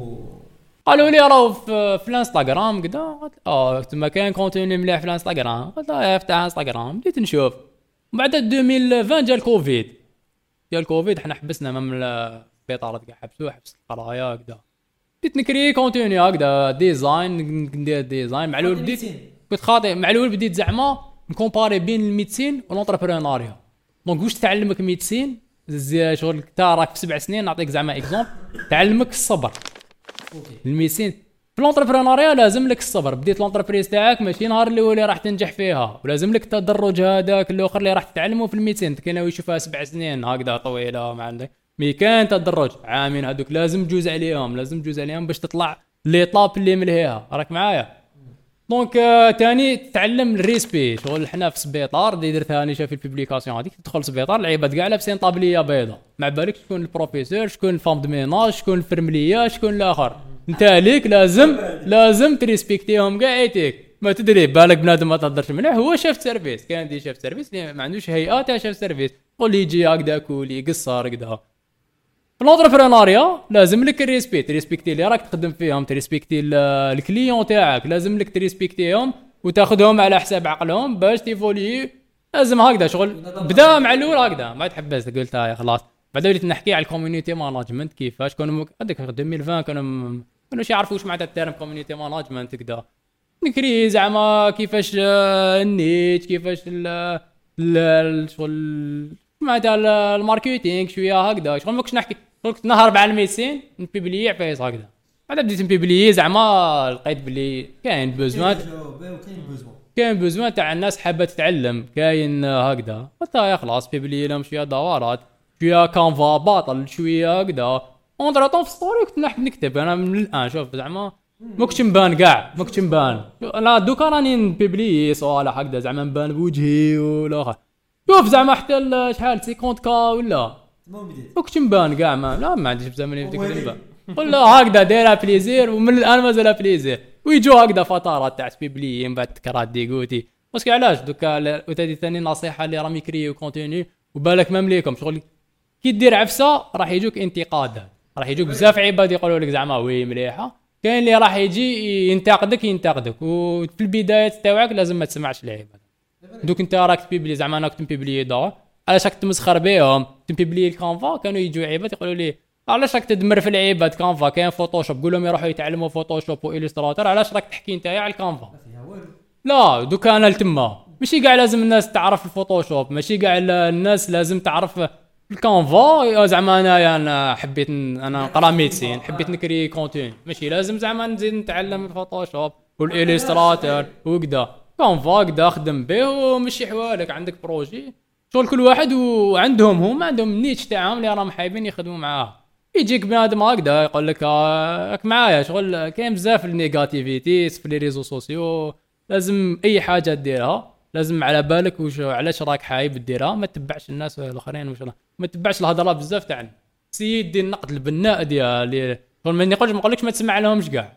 قالوا لي راهو في, في الانستغرام كذا قلت آه تما كاين contenu مليح في الانستغرام. قلت آه افتح انستغرام. بديت نشوف. بعد 2020 جا الكوفيد جا الكوفيد حنا حبسنا même السبيطارات كاع حبسوا حبس القرايه كذا بديت نكري contenu هكذا design ندير design. مع الأول بديت كنت خاطئ. مع الأول بديت زعما نكومباري بين الميدسين والونتربرونوريا دونك واش تعلمك médecine شغل تا راك في سبع سنين نعطيك زعما exemple تعلمك الصبر. OK. ال médecine في ال entrepreneuriat لازم لك الصبر بديت ال entreprise تاعك ماشي نهار الأول راح تنجح فيها ولازم لك التدرج هذاك الآخر اللي راح تتعلمه في ال médecine اللي يشوفها سبع سنين هكذا طويله ما عندك mais كاين تدرج عامين هذوك لازم تجوز عليهم لازم تجوز عليهم باش تطلع l'étape اللي ملهيها راك معايا donc تاني تتعلم ال respect شغل حنا في سبيطار اللي درتها أنا في ال publication هذيك تدخل سبيطار العباد كاع لابسين tablier بيضاء ما بالك شكون البروفيسور شكون ال femme de ménage شكون الفرمليه شكون الآخر انت عليك لازم لازم تريسبكتيهم كاع ايتيك ما تدري بالك بنادم ما تهضرش مليح هو chef service. كاين des chefs service ما عندوش هيئه تاع chef service. قول لي يجي هكذا كولي قصر كذا في ال entrepreneuriat لازم لك ال respect تريسبكتي اللي راك تخدم فيهم تريسبكتي ال- ال client تاعك. لازم لك تريسبكتيهم وتاخذهم على حساب عقلهم باش تيفولي لازم هكذا شغل. بدا مع الأول هكذا. ما تحبس قلت هاي خلاص. بعد وليت نحكي على ال community management كيفاش كانوا هذاك 2020 كانوا م- كانوش يعرفوا واش معناتها ال terme community management كذا نكري زعما كيفاش آه، النيت كيفاش ال ال- ال- شغل معناتها ال- ال marketing شوية هكذا. شغل ما كنتش نحكي كنت نهار مع ال médecine ن publier عفايس هكذا. بعد بديت ن publier زعما لقيت بلي كاين besoin كاين besoin تاع الناس حابة تتعلم كاين آه، هكذا. قلت خلاص publier لهم شوية دورات شوية Canva باطل شوية هكذا. entre-temps في story كنت نحب نكتب. أنا من الآن شوف زعما ما كنتش نبان كاع ما كنتش نبان أنا دوكا راني ن publier صوالح هكذا زعما نبان بوجهي والآخر. شوف زعما حتى ال- شحال 50 K ولا؟ ما كنتش نبان كاع ما لا ما عنديش بزاف من يمكن نبان ولا هكذا دايرها plaisir ومن الآن مازال plaisir. ويجوا هكذا فترات تاع publier من بعد تكرات dégoûté parce que علاش؟ دوكا وتادي ثاني نصيحة اللي راهم ي créer و contenu وبالك ما مليكم شغل كي دير عفسة راح يجوك انتقادات. راح يجوك بزاف عباد يقولوا لك زعما oui مليحه كاين اللي راح يجي ينتقدك ينتقدك. وفي البدايات تاعك لازم ما تسمعش العباد دوك انت راك ت publier زعما أنا كنت ن publier دور. علاش راك تمسخر بهم ت publier ال Canva؟ كانوا يجوا عباد يقولوا لي علاش راك تدمر في العباد؟ Canva كاين Photoshop قول لهم يروحوا يتعلموا Photoshop و Illustrator علاش راك تحكي انت على ال Canva؟ لا دوكا أنا لتما. ماشي كاع لازم الناس تعرف ال Photoshop ماشي كاع ال- الناس لازم تعرف ال Canva يا زعما انايا أنا حبيت أنا نقرا médecine حبيت ن créer contenu. ماشي لازم زعما نزيد نتعلم ال Photoshop و ال Illustrator وكذا Canva كذا خدم به ومشي حوالك عندك projet. شغل كل واحد وعندهم هما عندهم ال niche تاعهم اللي راهم حابين يخدموا معاه. يجيك بنادم هكذا يقول لك آه، راك معايا. شغل كاين بزاف ال négativité في les réseaux sociaux لازم أي حاجة ديرها. لازم على بالك وش علاش راك حاب ديرها ما تتبعش الناس الآخرين وش ما تتبعش الهضرة بزاف تاعنا سيد دير النقد البناء ديال اللي- شغل ما نقولش ما نقولكش ما تسمع لهمش كاع.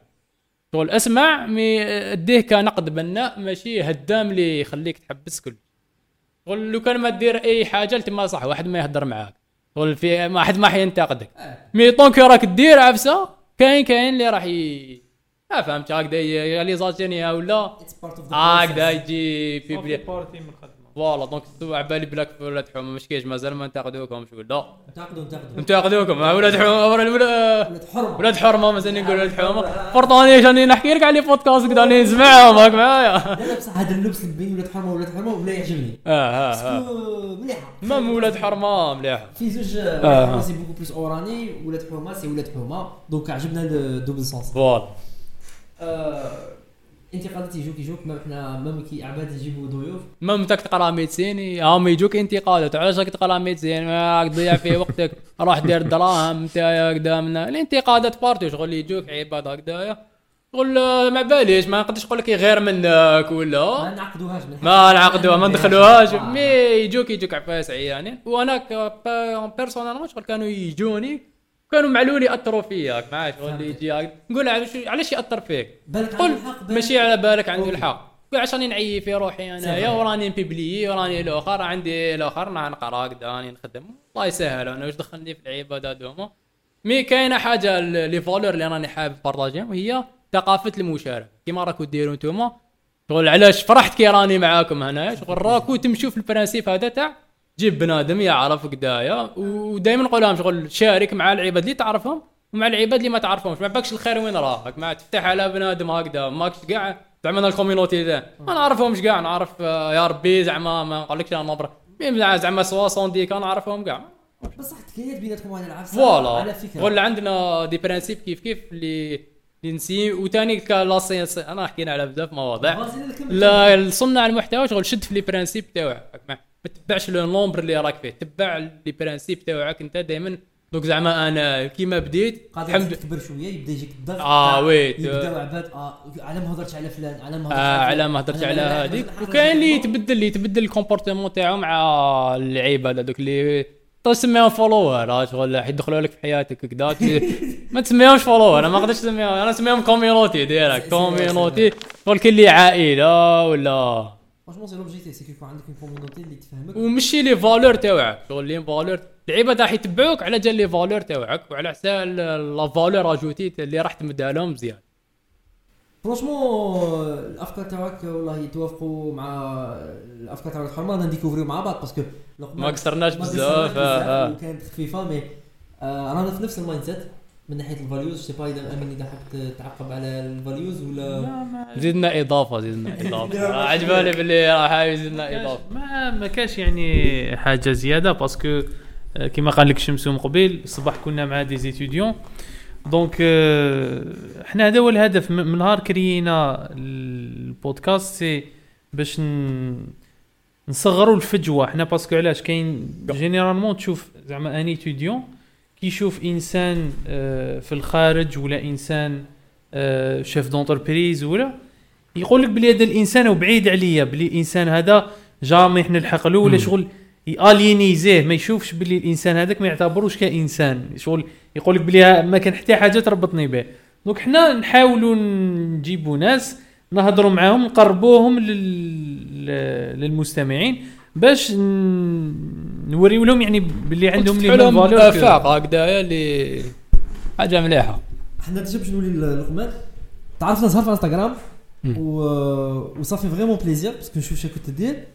شغل اسمع mais اديه كنقد بناء ماشي هدام اللي يخليك تحبس كل. شغل لو كان ما دير أي حاجة تما صح واحد ما يهضر معاك. شغل في ما حد ما حينتقدك. آه. mais tant que راك دير عفسة كاين كاين اللي راح ي... آه فهمت. هكذا réalisation ولا؟ Part of the هكذا. يجي في بلي partie من الخدمه voilà. donc على بالي بلاك في ولاد حومه مش كاينش مازال ما انتقدوكمش ولا انتقدوا انتقدوا. انتقدوكم. آه، ولاد حومه ولاد ولاد حرم. ولاد حرمه مثلا نقول ولاد حومه فرطاني عشان نحكي لك على بودكاست كذا راني نسمعهم. هاك معايا لا بصح هذا اللبس اللي بين ولاد حرمه وولاد حرمه ولا يعجبني. آه آه مليحه مام ولاد حرمه مليحه في زوج آه. حرمه سي بوكو بلوس أوراني. ولاد حومه سي ولاد حومه دونك عجبنا الدوبل سونس فوالا. آه، انتقادات يجوك يجوك ما إحنا ما كي عباد يجيبوا ضيوف. مام تاك تقرا ميدسين؟ هم يجوك انتقادات علاش راك تقرا ميدسين؟ ما راك تضيع فيه وقتك. راح دير دراهم نتايا قدامنا الانتقادات بارتي شغل يجوك؟ عباد هكذايا شغل آه، ما باليش ما نقدرش نقول لك غير منك ولا؟ ما نعقدوهاش من ما نعقدوها ما ندخلوهاش. mais يجوك يجوك عفايس عيانين. وأنا personnellement شغل كانوا يجوني. كانوا معلولي ياثروا فيا معايا شغل اللي يجي. نقول علاش علاش يأثر فيك؟ قل. ماشي على بالك عندي. الحق. عشان نعيي في روحي انايا. وراني ن publier وراني الأخر عندي الأخر نقرا هكذا راني نخدم الله يسهل أنا واش دخلني في العبادات هذوما mais كاينة حاجة les valeurs اللي راني حابب partager هم وهي ثقافة المشاركة. كيما راكو ديروا نتوما شغل علاش فرحت كي راني معاكم هنا شغل راكو تمشوا في ال principe هذا تاع جيب بنادم يعرف قدايا. ودائما نقول لهم شغل شارك مع العباد اللي تعرفهم ومع العباد اللي ما تعرفهمش. ما بالكش الخير وين راك ما تفتح على بنادم هكذا. ماكش كاع زعما ال community ذا. ما نعرفهمش كاع نعرف آه، يا ربي زعما ما نقولكش أنا نبر مي زعما 70 دي كان نعرفهم كاع بصح تكيات بيناتكم على العفسه فوالا. على فكرة. ولا عندنا دي برانسيب كيف كيف اللي نسي. وثاني كلاسين أنا حكينا على بزاف مواضيع. لا صنع المحتوى شغل شد في لي برانسيب تاوعك ما ما تتبعش لو نومبر اللي راك فيه تبع لي برانسيب تاوعك انت دائما دوك زعما أنا كيما بديت قادر الحمد تكبر شوية يبدا يجيك الضغط آه، تاع- ويت. يبداو عباد آه على ما هضرتش على فلان على ما هضرتش آه. على ما هضرت أنا على هذيك وكاين اللي يتبدل اللي يتبدل ال comportement تاعو مع اللعيبة هذوك اللي تسميهم followers ها شغل يدخلوا لك في حياتك كذا ما تسميهمش followers أنا ما نقدرش نسميهم أنا نسميهم community ديالك community شغل كل اللي عائلة ولا franchement c'est l'objectif c'est يكون عندك une community اللي تفهمك ومشي les valeurs تاوعك. شغل les valeurs. العباد راح يتبعوك على جال les valeurs تاوعك وعلى حساب la valeur ajoutée اللي راح تمدها لهم مزيان franchement الأفكار تاعك والله يتوافقوا مع الأفكار تاع الحومة. أنا ن découvrir و مع بعض parce que ما قصرناش ما بزاف آه، آه. وكانت خفيفة mais آه رانا في نفس ال mindset من ناحية ال values sais pas إذا أمين إذا حاب تعقب على ال values ولا زدنا إضافة زدنا إضافة. عجباني باللي راح يزيدنا إضافة. ما ما كاش يعني حاجة زيادة parce que آه، كما قال لك شمسو من قبيل الصباح كنا مع des étudiants donc آه، إحنا هذا هو الهدف. من نهار créer نا البودكاست c'est باش ن- نصغروا الفجوة. إحنا parce que علاش؟ كاين généralement تشوف زعما un étudiant كيشوف إنسان آه، في الخارج ولا إنسان chef d'entreprise ولا يقول لك بلي هذا الإنسان هو بعيد عليا بلي الإنسان هذا jamais نلحق له ولا. شغل يالينيزيه ما يشوفش بلي الإنسان هذاك ما يعتبروش كإنسان. شغل يقول لك بلي ما كان حتى حاجة تربطني به دونك حنا نحاولوا نجيبوا ناس نهضروا معاهم نقربوهم لل... للمستمعين. باش. نوريو لهم يعني باللي عندهم لي لهم آفاق هكذايا اللي حاجة مليحة حنا déjà باش نولي للقمان تعرفنا زهر في انستغرام. و... و ça fait vraiment plaisir parce que نشوف شنو كنت دير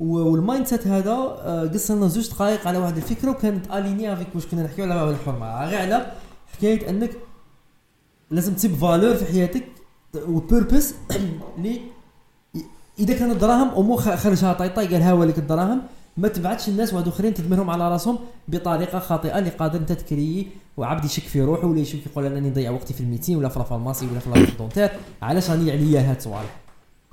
وال mindset هذا آه، قص لنا زوج دقائق على واحد الفكرة وكانت اليني افيك واش كنا نحكيو على الحرمة غير على حكاية أنك لازم تسيب فالور في حياتك وبيربس اللي إذا كانت دراهم امو خ- خرجها طيطاي قال هاو لك الدراهم. ما تبعتش الناس واحد أخرين تدمرهم على رأسهم بطريقة خاطئة اللي قادر أنت تكري وعبد يشك في روحه ولا يشوف يقول أنني نضيع وقتي في الميتين ولا في لافارماسي ولا في لافارماسي علاش راني عليا هاد صوالح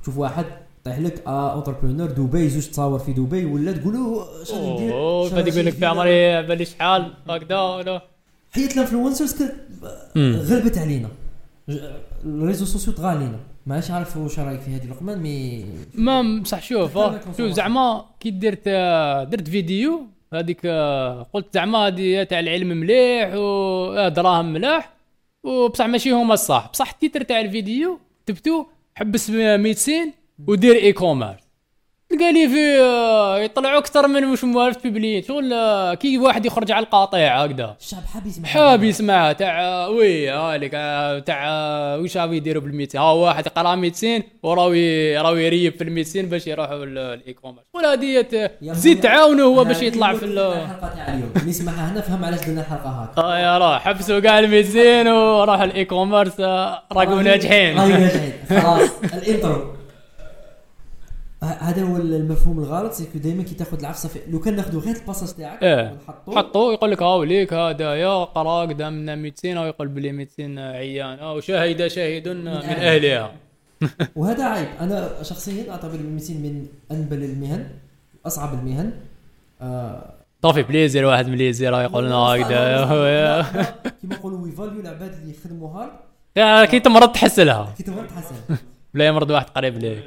تشوف واحد طيح لك آه اونتربرونور دبي زوج تصاور في دبي ولا تقول له اش غادي ندير؟ اوه اش فهاد غادي يقول لك؟ في عمري بالي شحال؟ هكذا ولا؟ حياة ال influencers غلبت علينا. ال réseaux sociaux طغى علينا مانيش عارف واش رايك في هذه لقمان mais ما بصح شوف آه، شوف. زعما كي درت آه، درت فيديو هذيك آه، قلت زعما هذه تاع العلم مليح ودراهم ملاح وبصح ماشي هما الصح بصح ال titre تاع الفيديو كتبتو حبس médecine ودير e-commerce تلقى لي فيه آه، يطلعوا أكثر من مش موالف بيبليين شغل آه، كي واحد يخرج على القاطع هكذا. الشعب حاب يسمع. حاب يسمعها تاع آه، oui هاليك آه، تاع واش راهو يديروا بال médecine ها واحد قرا médecine وراهو ي- راهو يريب في ال médecine باش يروحوا ال e-commerce ولا تزيد خويا، تعاونوا هو هذه باش يطلع في الحلقة تاع اليوم. اللي يسمعها هنا فهم علاش درنا الحلقة هكا آه يا راه حبسوا كاع ال médecine وراحوا ال e-commerce آه، راكم ناجحين. راهي ناجحين. خلاص ال intro. هذا هو المفهوم الغلط c'est que دائما كي تاخذ العفسة في... لو كان ناخذ غير ال passage تاعك إيه. ونحطوه حطوا يقول لك هاوليك هذايا قرا قدامنا 200 أو يقول بلي 200 عيان أو شهد شاهد من أهلها. وهذا عيب. أنا شخصيا أعتبر ال médecine من أنبل المهن أصعب المهن. آه ça fait plaisir واحد من ليزير يقول لنا هكذا. كيما نقولوا ويفاليو العباد اللي يخدموا هارد كي تمرض تحس لها. كي تبغى تحسن بلا يمرض واحد قريب ليك.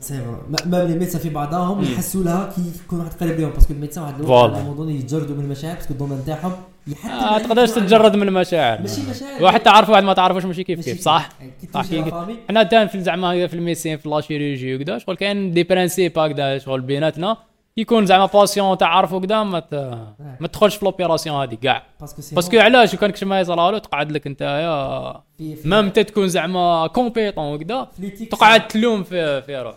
si même les médecins في بعضهم يحسوا لها كي يكون واحد قريب لهم parce que ال médecins واحد الوقت. على يتجردوا من المشاعر parce que ال domaine تاعهم ما تقدرش تتجرد من المشاعر. ماشي مشاعر. واحد تعرف واحد ما تعرفوش ماشي كيف كيف صح؟ صح حنا دائما في زعما في ال médecine في la chirurgie وكذا شغل كاين des principes هكذا شغل بيناتنا. يكون زعما patient تعرفوا كذا ما ت- ما تدخلش في l'opération هذه كاع parce que علاش؟ كان كش ما يصرى له تقعد لك انت يا في في même انت تكون زعما compétent وكذا تقعد تلوم في في روح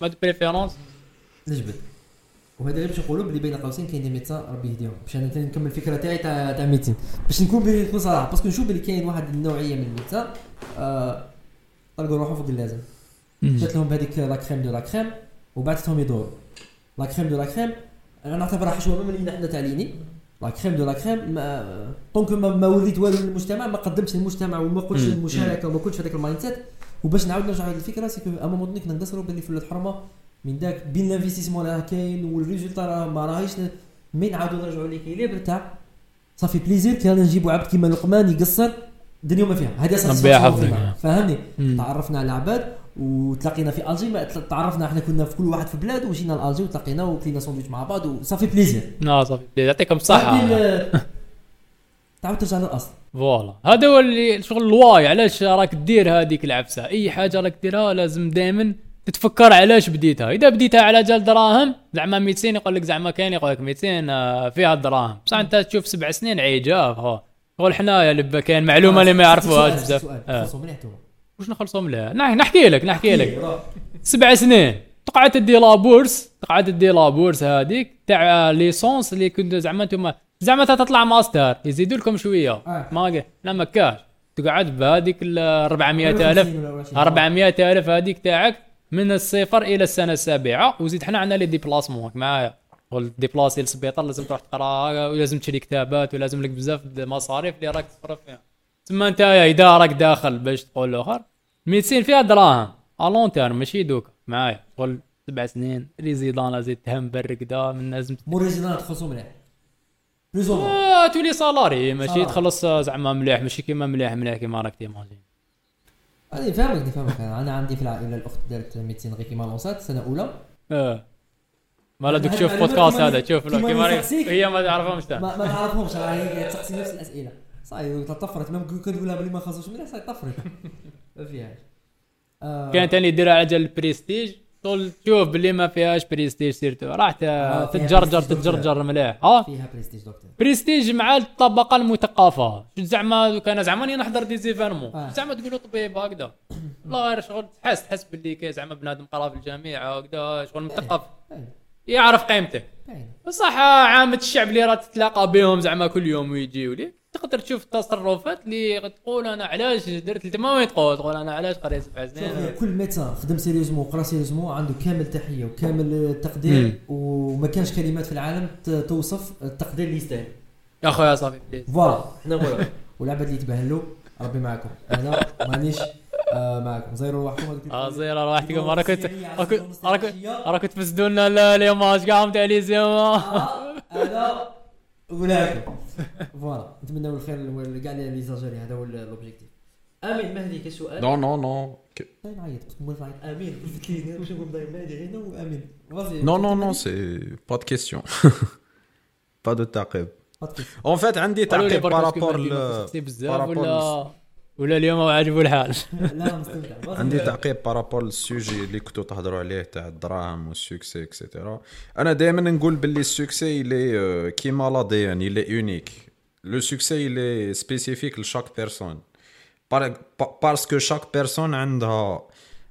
ما de préférence نجبد. وهذا غير باش نقولوا بلي بين قوسين كاين des médecins ربي يهديهم. باش أنا نكمل الفكرة تاعي تاع تاع médecine باش نكون بلي نكون صراحة. parce que نشوف بلي كاين واحد النوعية من ال médecins آه طلقوا روحهم فوق اللازم. جات لهم بهذيك la crème de la crème وبعثتهم يدوروا. la crème de la crème أنا نعتبرها حشوة ما ملينا حنا تاع ليني لا كريم دو لا كريم ما طونك ما, ما وليت والو للمجتمع ما قدمتش للمجتمع وما قلتش مم. المشاركه وما كنتش في هذاك المايند سيت وباش نعاود نرجع لهذه الفكرة سيكو اما مونطني كنا نقصروا باللي في الحرمة من داك بين الانفستيسمون راه كاين والريزولتا راه ما راهيش من نعاودوا نرجعوا ليكيليبر تاع صافي بليزير كي رانا نجيبوا عبد كيما لقمان يقصر الدنيا ما فيها هذه. فينا. فهمني. تعرفنا على العباد وتلاقينا في الجي تعرفنا إحنا كنا في كل واحد في بلاد وجينا لالجي وتلاقينا وكلينا ساندويتش مع بعض و ça fait plaisir لا صافي يعطيكم الصحة هذه ال- تعاود ترجع للاصل voilà هذا هو اللي شغل ال why علاش راك دير هذيك العفسه اي حاجة راك ديرها لازم دائما تتفكر علاش بديتها اذا بديتها على جال دراهم زعما 200 يقول لك زعما كاين يقول لك 200 آه، فيها الدراهم بصح انت تشوف سبع سنين عيجاف هو شغل حنايا اللي كاين معلومه اللي ما يعرفوهاش بزاف سؤال. آه. واش نخلصهم لها؟ نح- نحكي لك نحكي لك. سبع سنين. تقعد تدي la bourse تقعد تدي la bourse هذيك تاع licence اللي كنت زعما أنتم زعما تطلع ماستر يزيدوا لكم شوية. آه. ما لا ما كاش تقعد بهذيك ال 400000 50 ولا 20. 400000 هذيك تاعك من الصفر إلى السنة السابعة. وزيد حنا عندنا les déplacements معايا. déplacer للسبيطار لازم تروح تقرا ولازم تشري كتابات ولازم لك بزاف المصاريف اللي راك تصرف فيها. تما انت اذا راك داخل باش تقول الآخر ميدسين فيها دراهم. الون تيرم ماشي دوك. معايا. تقول سبع سنين. ريزيدان زيد تهمبر كدا من لازم مو ريزيدان تخلصوا مليح. بلوز آه، تولي سالاري ماشي. تخلص آه، زعما مليح. ماشي كيما مليح. مليح كيما راك تيماجين. أنا فاهمك فاهمك أنا عندي في العائله الأخت دارت ميدسين غير كيما لونسات سنه اولى آه. ما دوك المعلومات بودكاست هذا. تشوف كيما. هي ما تعرفهمش ما ما نعرفهمش راه هي تسقسي نفس الأسئلة. صاي طفرت même كنت نقول لها بلي ما خلصوش مليح صاي طفرت ما فيهاش. آه، كان تاني يديرها على جال البريستيج تقول شوف باللي ما فيهاش prestige surtout. راح آه، فيها تتجرجر تتجرجر مليح. آه فيها بريستيج دكتور. بريستيج مع الطبقة المثقفة. شو زعما كان زعما راني نحضر des événements. آه. زعما تقولوا طبيب هكذا؟ لا غير شغل. تحس تحس باللي كي زعما بنادم قرا في الجامعة هكذا شغل مثقف. باين يعرف قيمته. باين بصح عامة الشعب اللي راه تتلاقى بهم زعما كل يوم ويجيو ليك. تقدر تشوف التصرفات اللي تقول أنا علاش درت انت ما وين تقول تقول أنا علاش قريت سبع سنين كل ميدسان خدم سيريوزمون وقرا سيريوزمون عنده كامل تحية وكامل تقدير. وما كانش كلمات في العالم توصف التقدير اللي يستاهل. يا خويا صافي فوالا حنا نقولوا والعباد اللي يتباهل له ربي معكم أنا مانيش آه معكم زيرو واحد آه زير راه واحد راه كنت راه كنت راه كنت راه كنت تفسدوا لنا لا- لي ماتش كاع تاع لي زيما أنا ولاكم فوالا. نتمنى الخير لكاع les Algériens هذا هو l'objectif آمين. مهدي كسؤال. non non non طيب نعيط كنت نقول نعيط آمين. قلت لي واش نقول داير مهدي هنا وآمين. Vas-y. non non non c'est pas de question pas de تعقيب. Pas de question. en fait عندي قالوا لي تعقيب برك est-ce que par rapport مهدي ولا اليوم عاجبه الحال. لا مستمتع. عندي تعقيب par rapport لل sujet اللي كنتو تهضروا عليه تاع الدراهم وال succès et cetera أنا دائما نقول باللي ال succès il est كيما l'ADN il est unique le succès il est spécifique ل chaque personne parce que chaque personne عندها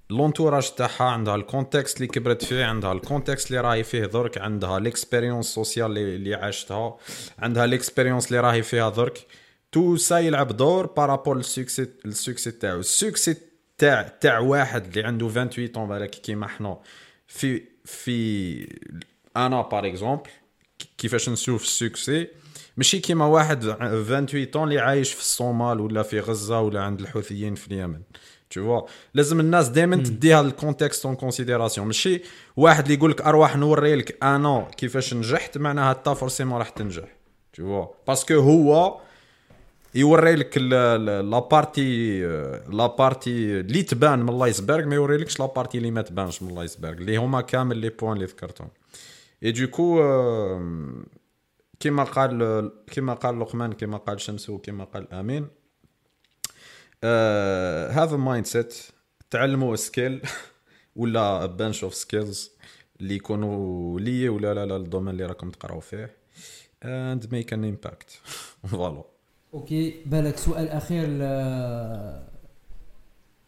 l'entourage تاعها عندها ال contexte اللي كبرت فيه عندها ال contexte اللي راهي فيه درك عندها l'expérience sociale اللي عاشتها عندها l'expérience اللي راهي فيها درك tout ça يلعب دور par rapport لل succès ال succès تاعو. ال succès تاع تاع واحد اللي عنده 28 طون بالك كيما حنا في في أنا par exemple كيفاش نشوف ال succès ماشي كيما واحد 28 طون اللي عايش في الصومال ولا في غزة ولا عند الحوثيين في اليمن. Tu vois لازم الناس دائما تديها ال contexte en considération ماشي واحد اللي يقول لك أرواح نوري لك أنا كيفاش نجحت معناها أنت forcément راح تنجح. Tu vois parce que هو يوري لك la partie la partie اللي تبان من ال iceberg ما يوريلكش la partie اللي ما تبانش من ال iceberg اللي هما كامل les points اللي ذكرتهم. et du coup كيما قال كيما قال لقمان كيما قال شمسو كيما قال آمين هذا mindset تعلموا skill ولا bunch of skills اللي يكونوا liés ولا لا لا ال domaine اللي راكم تقراو فيه and make an impact. voilà okay بالك سؤال أخير ل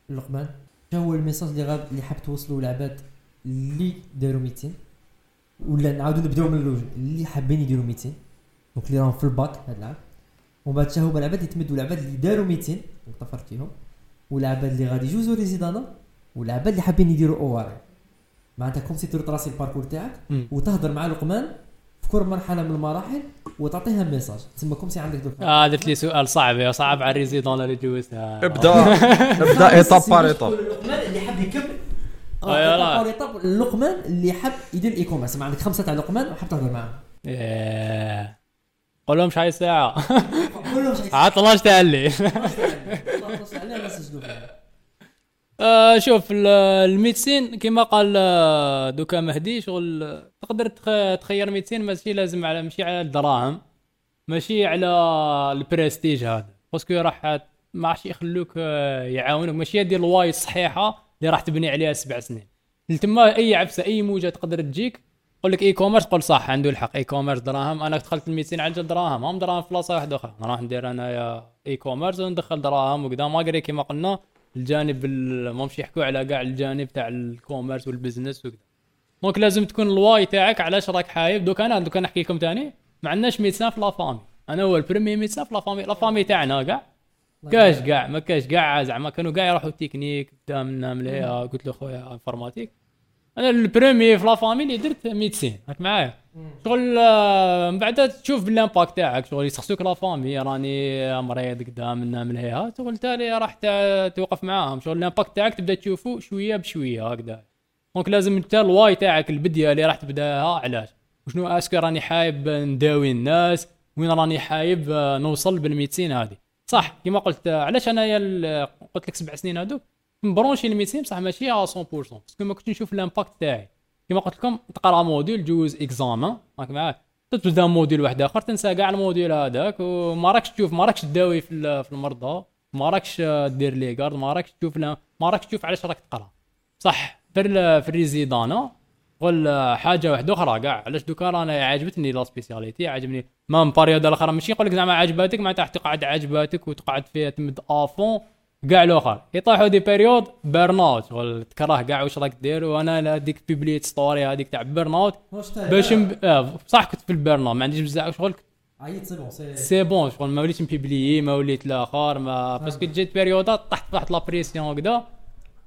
لقمان. شنو هو ال message اللي غاب اللي حاب توصلوا للعباد اللي داروا 200 ولا نعاودوا نبداو من الأول. اللي حابين يديروا 200 donc اللي راهم في الباك هاد العام. ومن بعد هما العباد اللي تمدوا العباد اللي داروا 200 وطفرت فيهم والعباد اللي غادي يجوزوا résidanat والعباد اللي حابين يديروا أو آر معناتها comme si tracer ال parcours تاعك. وتهضر مع لقمان. كل مرحلة من المراحل وتعطيها message تسمى comme si عندك دوك آه درت لي سؤال صعب يا صعب على ال résident اللي جوزتها ابدأ. ابدأ. étape par étape اللي حاب يكمل. آه،. آه étape لقمان اللي حاب يدير ال e-commerce ما عندك خمسة تاع لقمان وحاب تهضر معاهم. إيه. قول لهم شحال ساعة. كلهم شيء عطلاش تعلي آه شوف ال- ال médecine كما قال آه، دوكا مهدي شغل تقدر تخ- تخير médecine ماشي لازم على ماشي على الدراهم ماشي على البرستيج هذا. parce que راح ما راحش يخلوك آه، يعاونوك. ماشي دير ال why الصحيحه اللي راح تبني عليها سبع سنين. تما أي عفسة أي موجة تقدر تجيك يقول لك e-commerce قول صح عنده الحق e-commerce دراهم. أنا دخلت ال 200 على دراهم هم دراهم في بلاصة واحدة أخرى. راح ندير انايا e-commerce وندخل دراهم وكذا. ما قري كما قلنا الجانب ال- ما مش يحكوا على كاع الجانب تاع ال commerce وال business وكذا. donc لازم تكون ال why تاعك علاش راك حايب. دوك أنا دوك نحكي لكم ثاني ما عندناش médecin في la famille أنا هو ال premier médecin في la famille la famille تاعنا كاع كاش كاع ما كاش كاع زعما كانوا كاع يروحوا تكنيك قدامنا مليها قلت له خويا informatique. أنا ال premier في la famille اللي درت médecine راك معايا؟ شغل آه، من بعد تشوف بال impact تاعك شغل يسخسوك la famille راني مريض قدامنا مليها شغل تالي راح توقف معاهم. شغل ال impact تاعك تبدأ تشوفه شوية بشوية هكذا. donc لازم انت ال why تاعك البدية اللي راح تبدأها علاش؟ وشنو est-ce que راني حايب نداوي الناس؟ وين راني حايب آه، نوصل بالميتين هذه صح كما قلت آه، علاش أنايا قلت لك سبع سنين هذوك مبرونشي الميتين بصح ماشي على 100% parce que ما كنتش نشوف ال impact تاعي. كما قلت لكم تقرا module جوز examen راك معايا تبدا module واحد آخر تنسى كاع ال module هذاك وما راكش تشوف ما راكش تداوي في ال- في المرضى ما راكش دير les gardes ما راكش تشوف ما راكش تشوف علاش راك تقرا. صح في ال- في الريزيدانا قول حاجة واحدة أخرى كاع. علاش دوكا رانا عجبتني لا سبيسياليتي عجبني ما من باريود الأخرى ماشي نقول لك زعما عجباتك معناتها تقعد عجباتك وتقعد فيها تمد افون كاع الآخر يطيحوا دي بيريود بيرن اوت تكره كاع واش راك دير وأنا هذيك بيبليت ستوري هذيك تاع بيرن اوت باش نب... آه صح كنت في البيرن اوت ما عنديش بزاف شغل. عيط سي بون سي بون شغل. ما وليتش مبيبليي ما وليت الآخر ما باسكو جيت بيريودات طحت واحد لابريسيون وكذا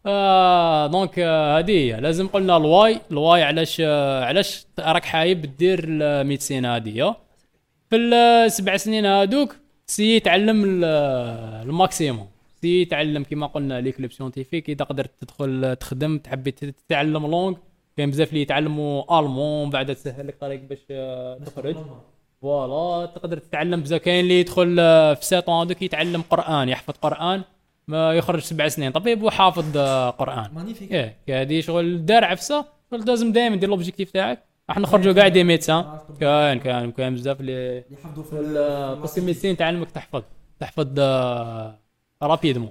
آه دونك آه، هذه هي. لازم قلنا ال why. ال why علاش آه علاش راك حايب دير ال médecine هذه في السبع سنين هذوك سي تعلم ال- ال maximum. سي تعلم كما قلنا les clubs scientifiques. إذا قدرت تدخل تخدم تحبي تتعلم langue. كاين بزاف اللي يتعلموا allemand بعد تسهل لك طريق باش آه، تخرج. voilà تقدر تتعلم. بزاف كاين اللي يدخل آه، في sept ans هذوك يتعلم قرآن يحفظ قرآن ما يخرج سبع سنين. طبيب وحافظ آه، قرآن. magnifique. إيه هذه شغل دار عفسة شغل لازم دائما دير l'objectif تاعك. راح نخرجوا كاع des médecins كاين كاين كاين بزاف اللي يحفظوا في في ال- قسم ال médecine تعلمك تحفظ. تحفظ rapidement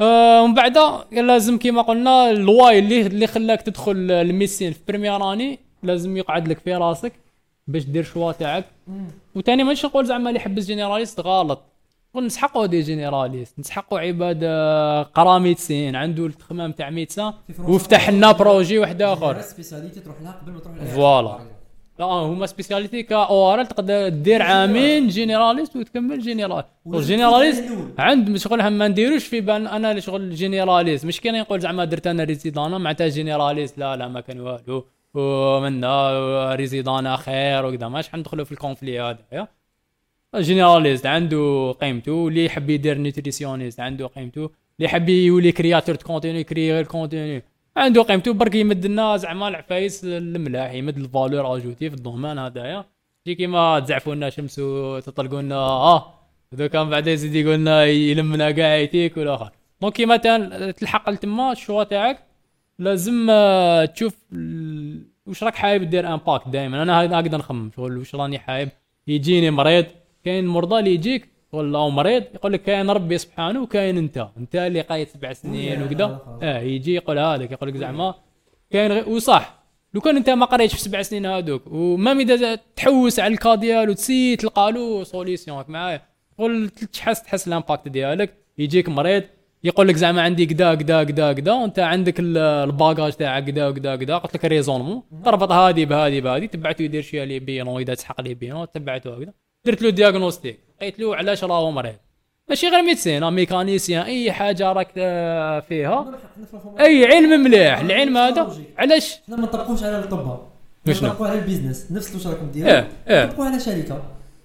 آه ومن بعد لازم كيما قلنا ال why اللي اللي خلاك تدخل ال médecine في première année لازم يقعد لك في راسك باش دير choix تاعك. وتاني مانيش نقول زعما اللي يحبس généraliste غلط. نسحقوا des généralistes نسحقوا عباد آه، قرا médecine عنده التخمام تاع médecin وفتح لنا projet واحد آخر. mais voilà. لا هما spécialité كا ORL تقدر دير عامين généraliste وتكمل généraliste. وال généraliste عند شغل ما نديروش في bain أنا اللي شغل généraliste. مش كاين يقول زعما درت أنا résidanat معناتها généraliste. لا لا ما كان والو. ومنا résidanat خير وكذا. ماش حندخلوا في ال conflit هذا généraliste عنده قيمته. اللي يحب يدير nutritionniste عنده قيمته. اللي يحب يولي créateur contenu كري غير contenu عنده قيمته برك يمد لنا زعما العفايس الملاح يمد ال valeur ajoutée في ال domaine هذايا. شي كيما تزعفوا لنا شمس وتطلقوا لنا آه دوكا من بعد يزيد يقول لنا يلم لنا كاع يتيك والاخر donc كيما تلحق لتما ال choix تاعك. لازم آه، تشوف واش راك حايب دير impact دائما أنا هكذا نخمم شغل واش راني حايب؟ يجيني مريض كاين مرضى اللي يجيك ولا أو مريض يقول لك كاين ربي سبحانه وكاين انت. انت اللي قايد سبع سنين وكذا. آه يجي يقول هذاك يقول لك زعما كاين غير وصح. لو كان انت ما قريتش في سبع سنين هذوك وما اذا تحوس على ال cas ديالو تسي تلقى له solution معايا. قول تحس تحس ال impact ديالك. يجيك مريض يقول لك زعما عندي كدا كدا كدا كدا. وانت عندك ال- ال bagage تاعك كدا كدا كدا. قلت لك raisonnement تربط هذه بهذه بهذه تبعته يدير شي les bilans اذا تسحق les bilans تبعته هكذا. درت له diagnostic قلت له علاش راهو مريض؟ ماشي غير médecine mécanicien أي حاجة راك آه، فيها. أي علم مليح. العلم هذا علاش؟ حنا ما نطبقوش على الاطباء وشنو؟ نطبقوا على ال business. نفس واش راكم ديروا. إيه إيه. نطبقوا على شركة.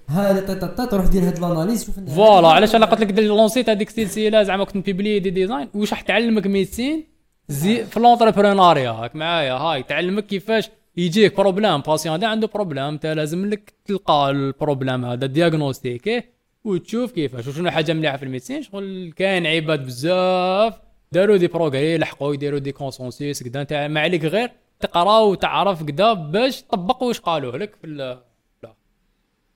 هذا تا تروح دير هاد الاناليز شوف فوالا. علاش أنا قلت لك لونسيت؟ هذيك السلسله زعما كنت نبيبلي دي ديزاين. واش راح تعلمك ميدسين زي في لونتربرونيا هاك معايا. هاي تعلمك كيفاش يجيك بروبليم باسيون هذا عنده بروبليم انت لازم لك تلقى البروبليم هذا دياغنوستيكيه وتشوف كيفاش وشنو حاجة مليحه في الميدسين شغل كاين عباد بزاف داروا دي بروغري لحقوا يديروا دي كونسونسيس كدا انت ما عليك غير تقرا وتعرف كدا باش تطبق واش قالوا لك في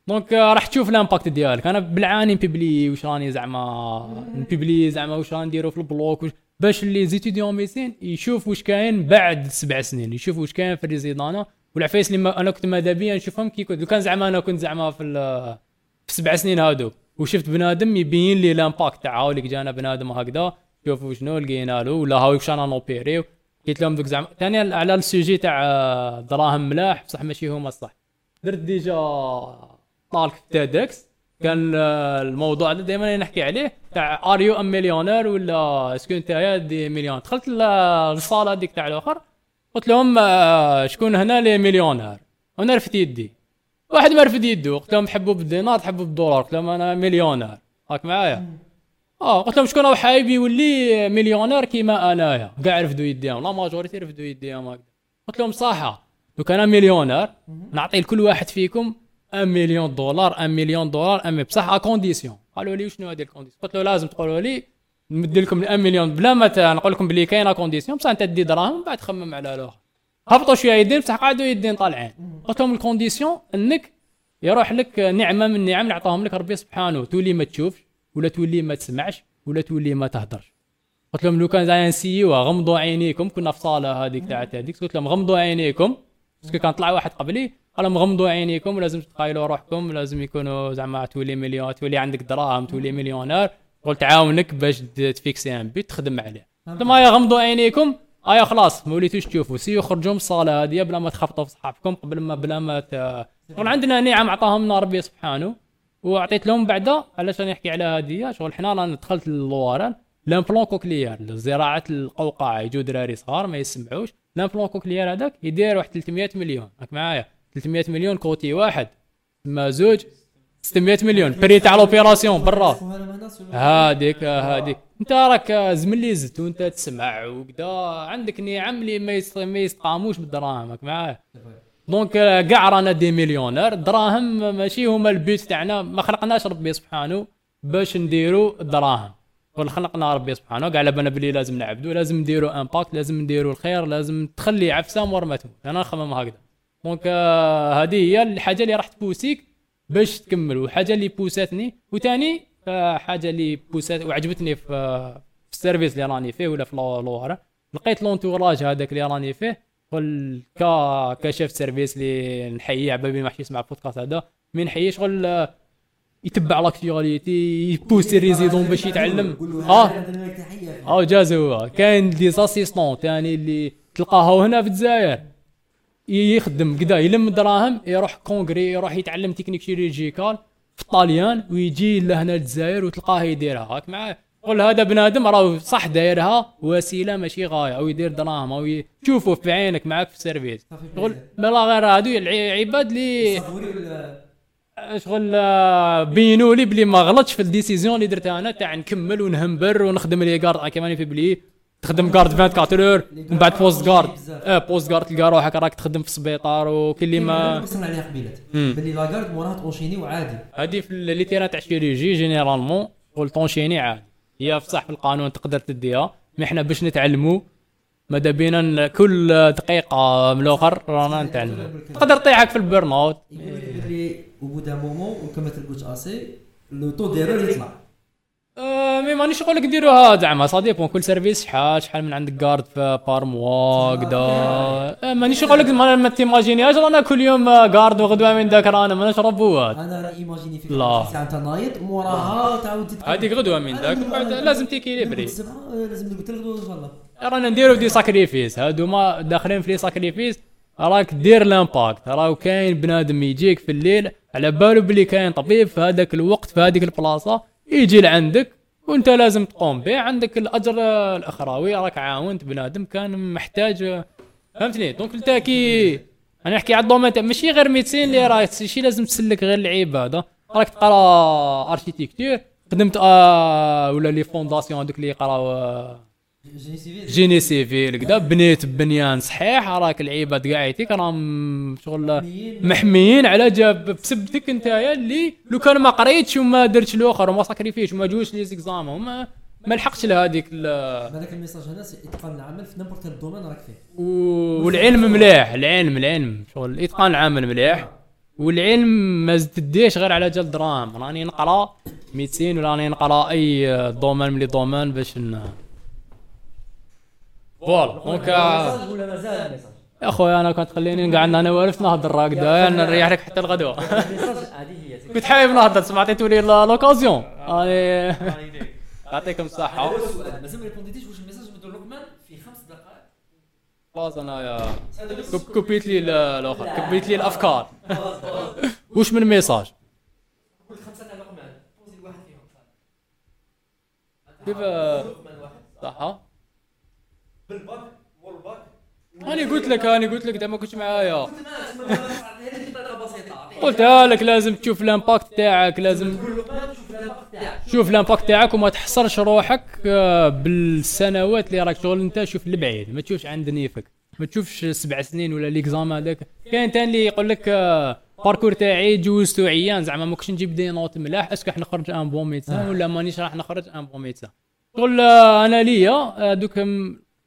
donc آه، راح تشوف ال impact ديالك. أنا بالعاني نبيبلي واش راني زعما نبيبلي زعما واش نديرو في ال bloc وش باش les étudiants médecine يشوف واش كاين بعد سبع سنين يشوف واش كاين في ال résidanat والعفايس اللي ما أنا كنت ماذا بيا نشوفهم كي كنت كان زعما أنا كنت زعما في في سبع سنين هادوك وشفت بنادم يبين لي ال impact تاعه اللي جانا بنادم هكذا شوفوا شنو لقينا له ولا هاوي واش أنا نو opérer قلت لهم دوك زعما ثاني على ال sujet تاع آه، دراهم ملاح بصح ماشي هما الصح. درت déjà talk TEDx كان الموضوع ده دائما نحكي عليه. تاع are you a millionaire ولا est-ce que انت des millions؟ دخلت ل- الصالة هذيك تاع الآخر. قلت لهم آه، شكون هنا لي millionnaire؟ وأنا رفت يدي. واحد ما رفد يده قلت لهم تحبوا بالدينار تحبوا بالدولار؟ قلت لهم أنا millionnaire. هاك معايا؟ آه قلت لهم شكون حايب يولي millionnaire كيما أنايا؟ كاع رفدوا يديهم la majorité رفدوا يديهم هكذا قلت لهم صح لو كان millionnaire. نعطي لكل واحد فيكم 1 مليون دولار 1 مليون دولار mais بصح à condition قالوا لي شنو هذه ال condition قلت له لازم تقولوا لي نمد لكم 1 مليون بلا ما نقول لكم بلي كاينة condition بصح انت تدي دراهم بعد تخمم على الآخر هبطوا شوية يدين بصح قعدوا يدين طالعين قلت لهم ال condition انك يروح لك نعمه من النعم اللي عطاهم لك ربي سبحانه تولي ما تشوفش ولا تولي ما تسمعش ولا تولي ما تهدرش قلت لهم لو كان زعما نسيوها غمضوا عينيكم كنا في صاله هذيك تاعت هذيك قلت لهم غمضوا عينيكم parce que كان طلع واحد قبلي قال لهم غمضوا عينيكم ولازم تقايلوا روحكم لازم يكونوا زعما تولي مليون تولي عندك دراهم تولي millionnaire. قلت تعاونك باش تفيكسي un but تخدم عليه. لهم هيا غمضوا عينيكم. هيا خلاص ما وليتوش تشوفوا. essayez خرجوا من الصالة هذه بلا ما تخبطوا في صحابكم قبل ما بلا ما ت... شغل عندنا نعم عطاهم لنا ربي سبحانه. وأعطيت لهم بعدا علاش راني نحكي على هذه شغل حنا رانا دخلت للوارن l'implant cochléaire زراعه القوقعة يجوا دراري صغار ما يسمعوش. l'implant cochléaire هذاك يدير واحد 300 مليون. راك معايا. 300 مليون côté واحد. ما زوج 600 مليون. prix تاع l'opération برا. هذيك هذيك انت راك زمن لي زدت وانت تسمع وكذا عندك نعم اللي ما يست- ما يستقاموش بالدراهم راك معايا donc كاع رانا des millionnaires. الدراهم ماشي هما ال but تاعنا. ما خلقناش ربي سبحانه باش نديرو الدراهم ولا خلقنا ربي سبحانه. قال بالنا بلي لازم نعبدو لازم نديرو impact لازم نديرو الخير لازم تخلي عفسة تموت. أنا نخمم هكذا. donc آه، هذه هي الحاجة اللي راح تبوسيك باش تكمل. والحاجة اللي بوساتني وتاني حاجة اللي بوسات وعجبتني في في ال service اللي راني فيه ولا في لو- لوارا لقيت l'entourage هذاك اللي راني فيه شغل كا chef service اللي نحييه عبالي ما يسمع البودكاست هذا. من نحييه شغل آه، يتبع l'actualité يـ pousser الـ résident باش يتعلم. آه. آه جاز هو. كاين des assistants ثاني اللي تلقاه هنا في الجزائر. يخدم كدا يلم دراهم يروح congrès يروح يتعلم technique chirurgicale في الطاليان ويجي لهنا للجزائر وتلقاه يديرها. هاك معاه قول هذا بنادم راه صح دايرها وسيلة ماشي غاية أو يدير دراهم أو ي- تشوفه في عينك معاك في الـ service. شغل بلا غير هادو الع- عباد اللي شغل آه، بينوا لي بلي ما غلطش في الـ décision اللي درتها أنا تاع نكمل ونهمبر ونخدم les gardes كيما في بلي. تخدم garde 24 heures ومن بعد post-garde آه post-garde تلقى روحك راك تخدم في السبيطار وكل اللي ما وصلنا عليها قبيلات. باللي la garde موراها تـ enchaîner وعادي. هذه في les terrains تاع chirurgie généralement شغل تـ enchaîner عادي. هي في صح في القانون تقدر تديها mais إحنا باش نتعلموا ماذا بينا كل دقيقة من الآخر رانا نتعلموا تقدر تطيحك في البيرن اوت باللي وبو دا مومون وكما تلقوش اسي لو تو ديرور يطلع. مي مانيش نقول لك ديروها زعما سا ديبون كل سيرفيس شحال شحال من عندك كارد في بار موا آه، مانيش نقول لك ما ما تيماجينيهاش رانا كل يوم آه، كارد وغدوة من ذاك رانا ما نشرب بوات. أنا راه ايماجيني فيك لا. ساعه أنت نايض موراها تعاود. هذيك غدوة من ذاك لازم تـ équilibrer آه، لازم نقول الغدوة إن شاء الله. رانا نديرو des sacrifices هادو ما داخلين في les sacrifices راك دير l'impact راهو كاين بنادم يجيك في الليل على بالو بلي كاين طبيب في هذاك الوقت في هذيك البلاصة. يجي لعندك وانت لازم تقوم به. عندك الأجر الأخروي راك عاونت بنادم كان محتاج فهمتني؟ donc انت كي أنا نحكي على الـ domaine ماشي غير médecine اللي راك ماشي لازم تسلك غير العبادة. راك تقرا architecture خدمت آه ولا les fondations هذوك اللي يقراو آه génie civil كدا بنيت بنيان صحيح راك العباد قاعدتك راهم شغل محميين. على جاب بسبتك نتايا اللي لو كان ما قريتش وما درتش الآخر وما sacrifier ـش وما جوش les examens وما ما لحقتش لهذيك ال- هذاك الـ message هنا c'est إتقان العمل في n'importe quel domaine راك فيه. و- والعلم مليح العلم العلم. شغل إتقان العمل مليح. والعلم ما تديش غير على جال دراهم راني نقرأ médecine ولا راني نقرأ أي domaine من les domaines باش voilà donc آه، ولا مازال الـ message يا خويا أنا كنت خليني نقعد أنا والف نهضر أنا نريح لك حتى الغدوه كنت حابب نهضر سمعتي لي l'occasion راني يعطيكم الصحه مازال ما répondre يتيش واش الـ message بدو لقمان في خمس دقائق خلاص أنا يا كب- كبيت لي ال- الآخر كبيت لي الافكار وش من ميساج قول خمسه تاع لقمان بوزي واحد فيهم كيف آه، لقمان واحد صح بالباك والباك. أنا قلت لك أنا قلت لك انت ما كنتش معايا. قلتها لك لازم تشوف الامباكت تاعك لازم شوف الامباكت تاعك وما تحصرش روحك آه، بالسنوات اللي راك شغل أنت شوف البعيد ما تشوفش عند نيفك ما تشوفش سبع سنين ولا l'examen هذاك. كاين تاني اللي يقول لك آه، parcours تاعي جوزتو عيان زعما ما كنتش نجيب des notes ملاح est-ce que راح نخرج un bon médecin ولا مانيش راح نخرج un bon médecin شغل آه، أنا ليا آه، دوك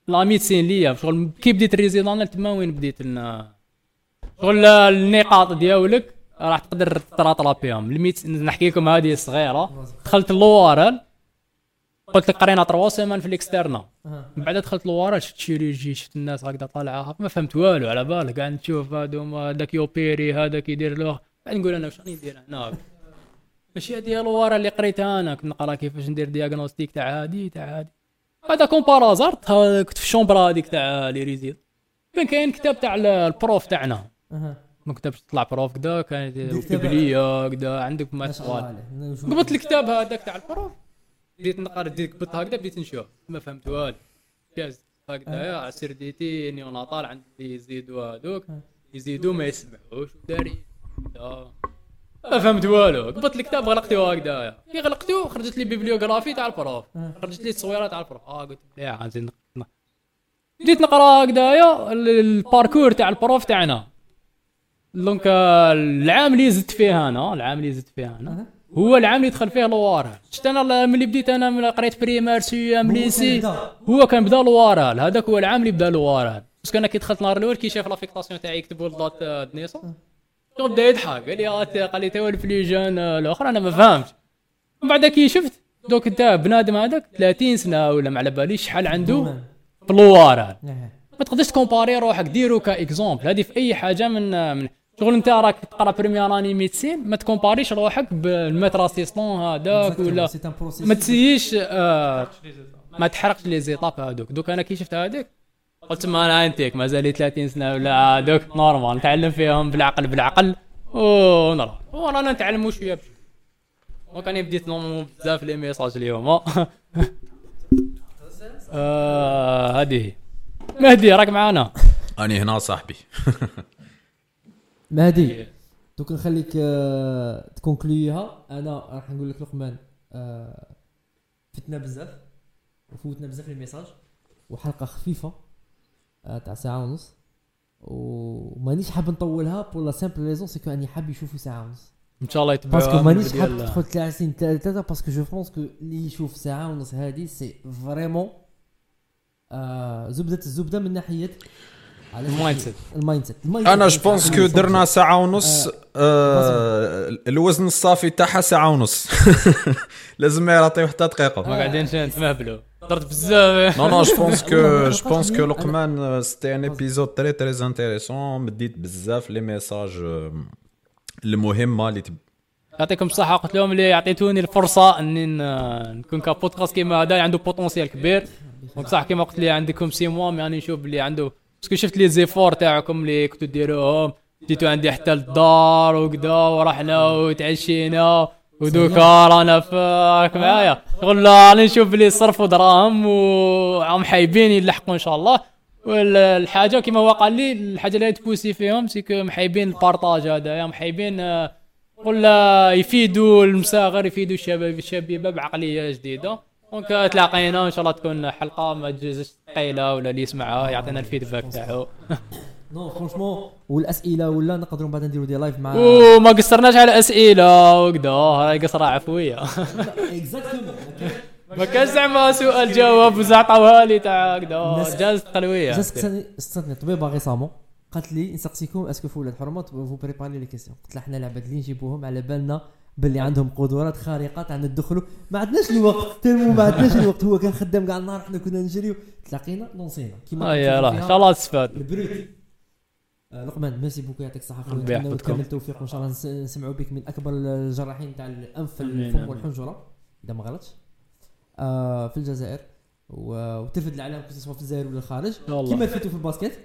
la médecine ليا. شغل كي بديت résident تما وين بديت ن- شغل النقاط ديالك راح تقدر تـ rattraper هم الميت نحكي لكم هذه الصغيره دخلت l'ORL قلت لك قرينا تروا سيمان في الاكسترنا. من بعد دخلت لوارل شفت شيريجي شفت الناس هكذا طالعه ما فهمت والو على بالك. قاعد نشوف هادو هذاك يوبيري هذاك يدير له. بعد نقول أنا واش راني ندير هنا ماشي هذه الورا اللي قريتها أنا. كنت نقرأ كيفاش ندير دياغنوستيك تاع هادي تاع هادي. هذا كومبارازار كنت في الشومبرا هذيك تاع لي ريزيد كان كاين كتاب تاع ال- البروف تاعنا. ما كتبش تطلع بروف كدا كانت كتاب. بيبلية كدا عندك ما سؤال. قبضت الكتاب هذاك تاع البروف. بديت نقرا بديت قبضت هكذا بديت نشوف. ما فهمت والو. جاز هكذا يا سرديتي نيوناطال عندي يزيدوا هذوك. يزيدوا ما يسمعوش. وداري دا. ما فهمت والو. قبضت الكتاب غلقته هكذا كي غلقته خرجت لي بيبليوغرافي تاع البروف خرجت لي التصويره تاع البروف آه قلت نزيد نق- بديت نقرأ هكذايا ال- الباركور تاع البروف تاعنا. دونك آه، العام اللي زدت فيه أنا العام اللي زدت فيه أنا هو العام اللي دخل فيه لوارال شفت أنا ملي بديت أنا من قريت بريمير سيام ليسي. هو كان بدأ لوارال هذاك هو العام اللي بدأ لوارال بس أنا كي دخلت نهار الأول كي شاف لافيكتاسيون تاعي يكتبوا الدات آه، دنيسا بدا يضحك. قال لي آه، قال لي تو الفليجان آه، الأخر. أنا ما فهمتش من بعد كي شفت؟ دوك أنت بنادم هذاك 30 سنة ولا ما على باليش شحال عنده؟ بلوار هذا إيه. ما تقدرش تـ comparer روحك. ديرو كـ exemple. هذه في أي حاجة من من شغل أنت راك تقرأ première année médecine ما تـ comparer ـش روحك بالـ maître assistant هذاك ولا ما تسييش آه ما تحرقش les étapes هذوك. دوك أنا كي شفت هذاك قلت ما أنا انتيك مازال لي 30 سنة ولا هذوك normal. نتعلم فيهم بالعقل بالعقل. ونرى ورانا نتعلموا شوية بشويه وكان بديت بزاف les messages اليوم. آه هذه هي. مهدي راك معانا. اني هنا صاحبي. مهدي دوك نخليك آه، ت conclu يها. أنا راح نقول لك لقمان آه، فتنا بزاف. وفوتنا بزاف ال message وحلقة خفيفة. تاع ساعة ونص. ومانيش حاب نطولها pour la simple raison c'est que اني حاب يشوفوا ساعة ونص. إن شاء الله يتبعوا parce que مانيش حاب تدخل ثلاث سنين ثلاثة parce que je pense que اللي يشوف ساعة ونص هذه c'est vraiment آه زبده الزبده من ناحية ال mindset ال mindset أنا je pense que درنا ساعة ونص آه، الوزن الصافي تاعها ساعة ونص. لازم ما يعطيو حتى ما دقيقه قاعدين نتمهبلوا درت بزاف non non je pense que je pense que لقمان c'était un épisode très très intéressant مديت بزاف les messages المهمه اللي تب... يعطيكم الصحة. قلت لهم اللي يعطيتوني الفرصة إني نكون كبودكاست كيما هذا عنده potentiel كبير. donc صح كيما قلت لي عندكم six mois mais راني نشوف اللي عنده. parce que شفت les efforts تاعكم اللي كنتو ديروهم. جيتو عندي حتى للدار وكذا ورحنا وتعشينا. ودوكا رانا فاك معايا. شغل نشوف اللي صرفوا دراهم وعم حايبين يلحقوا إن شاء الله. والحاجة كيما هو قال لي الحاجة اللي ت pousser فيهم c'est que محايبين ال partage هذايا محايبين ولا يفيدوا المساغر يفيدوا الشباب الشبيبة بعقلية جديدة. donc تلاقينا إن شاء الله تكون حلقة ما تجوزش ثقيلة ولا اللي يسمعها يعطينا ال feedback تاعو. non franchement والاسئله ولا نقدروا بعد نديروا des lives مع وما قصرناش على اسئله وكذا هاي قصره عفويه exactement ما كان زعما سؤال جواب وزعطوها لي تاع كذا جاز قلويه جات استني طبيبه récemment قالت لي نسقسيكم est-ce que في ولاد حرمه vous préparez les questions قلت لها حنا العباد اللي نجيبوهم على بالنا باللي عندهم قدرات خارقه تاع ندخلوا ما عندناش الوقت tellement ما عندناش الوقت هو كان خدام كاع النهار حنا كنا نجريو تلاقينا نونسينا كيما كنتو راه ان شاء الله تستفاد لقمان merci beaucoup يعطيك الصحة خويا ربي نتمنى التوفيق وإن شاء الله نس- نسمعوا بك من أكبر الجراحين تاع الأنف الفم. والحنجرة. إذا ما غلطش. آه في الجزائر. وترفد الاعلام سواء في الجزائر ولا الخارج. كيما رفدتوا في ال basket.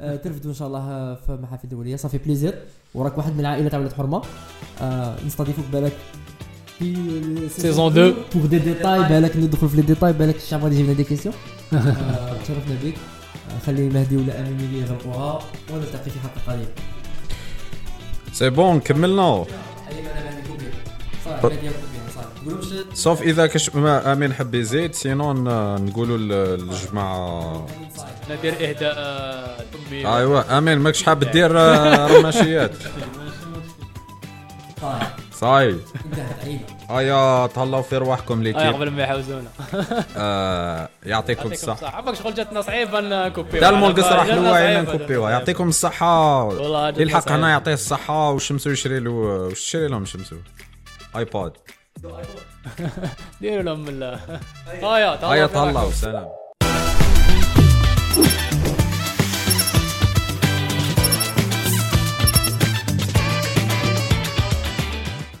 آه ترفدوا إن شاء الله في محافل دولية. ça fait plaisir. وراك واحد من العائلة تاع ولاد حرمة. آه نستضيفوك بالك في saison deux. بوغ دي ديتاي بالك ندخل في les détails بالك الشعب غادي يجيب لنا des questions آه، تشرفنا بك. آه، خلي مهدي ولا أمين اللي يغلقوها ونلتقي في حلقة قادمة. c'est bon كملنا. سوف إذا كش ما أمين حب يزيد سينون نقولوا للجماعه ندير إهداء آه، طبي ايوا أمين ماكش حاب دير آه، رماشيات. صافي صاي عيبه ايا تهلاو في رواحكم آه، ليكيب قبل ما يحوزونا. آه يعطيكم الصحة. عمك شغل جاتنا صعيبه نكوبيو تالمو القصرة جاتنا حلوة عينا صعيبة. نكوبيوها يعطيكم الصحة والله اللي الحق جاتنا هنا صعيبة. يعطيه الصحة. وشمسو يشري له وش تشري لهم؟ شمسو آيباد. ديروا لهم ال هيا هيا تهلاو سلام.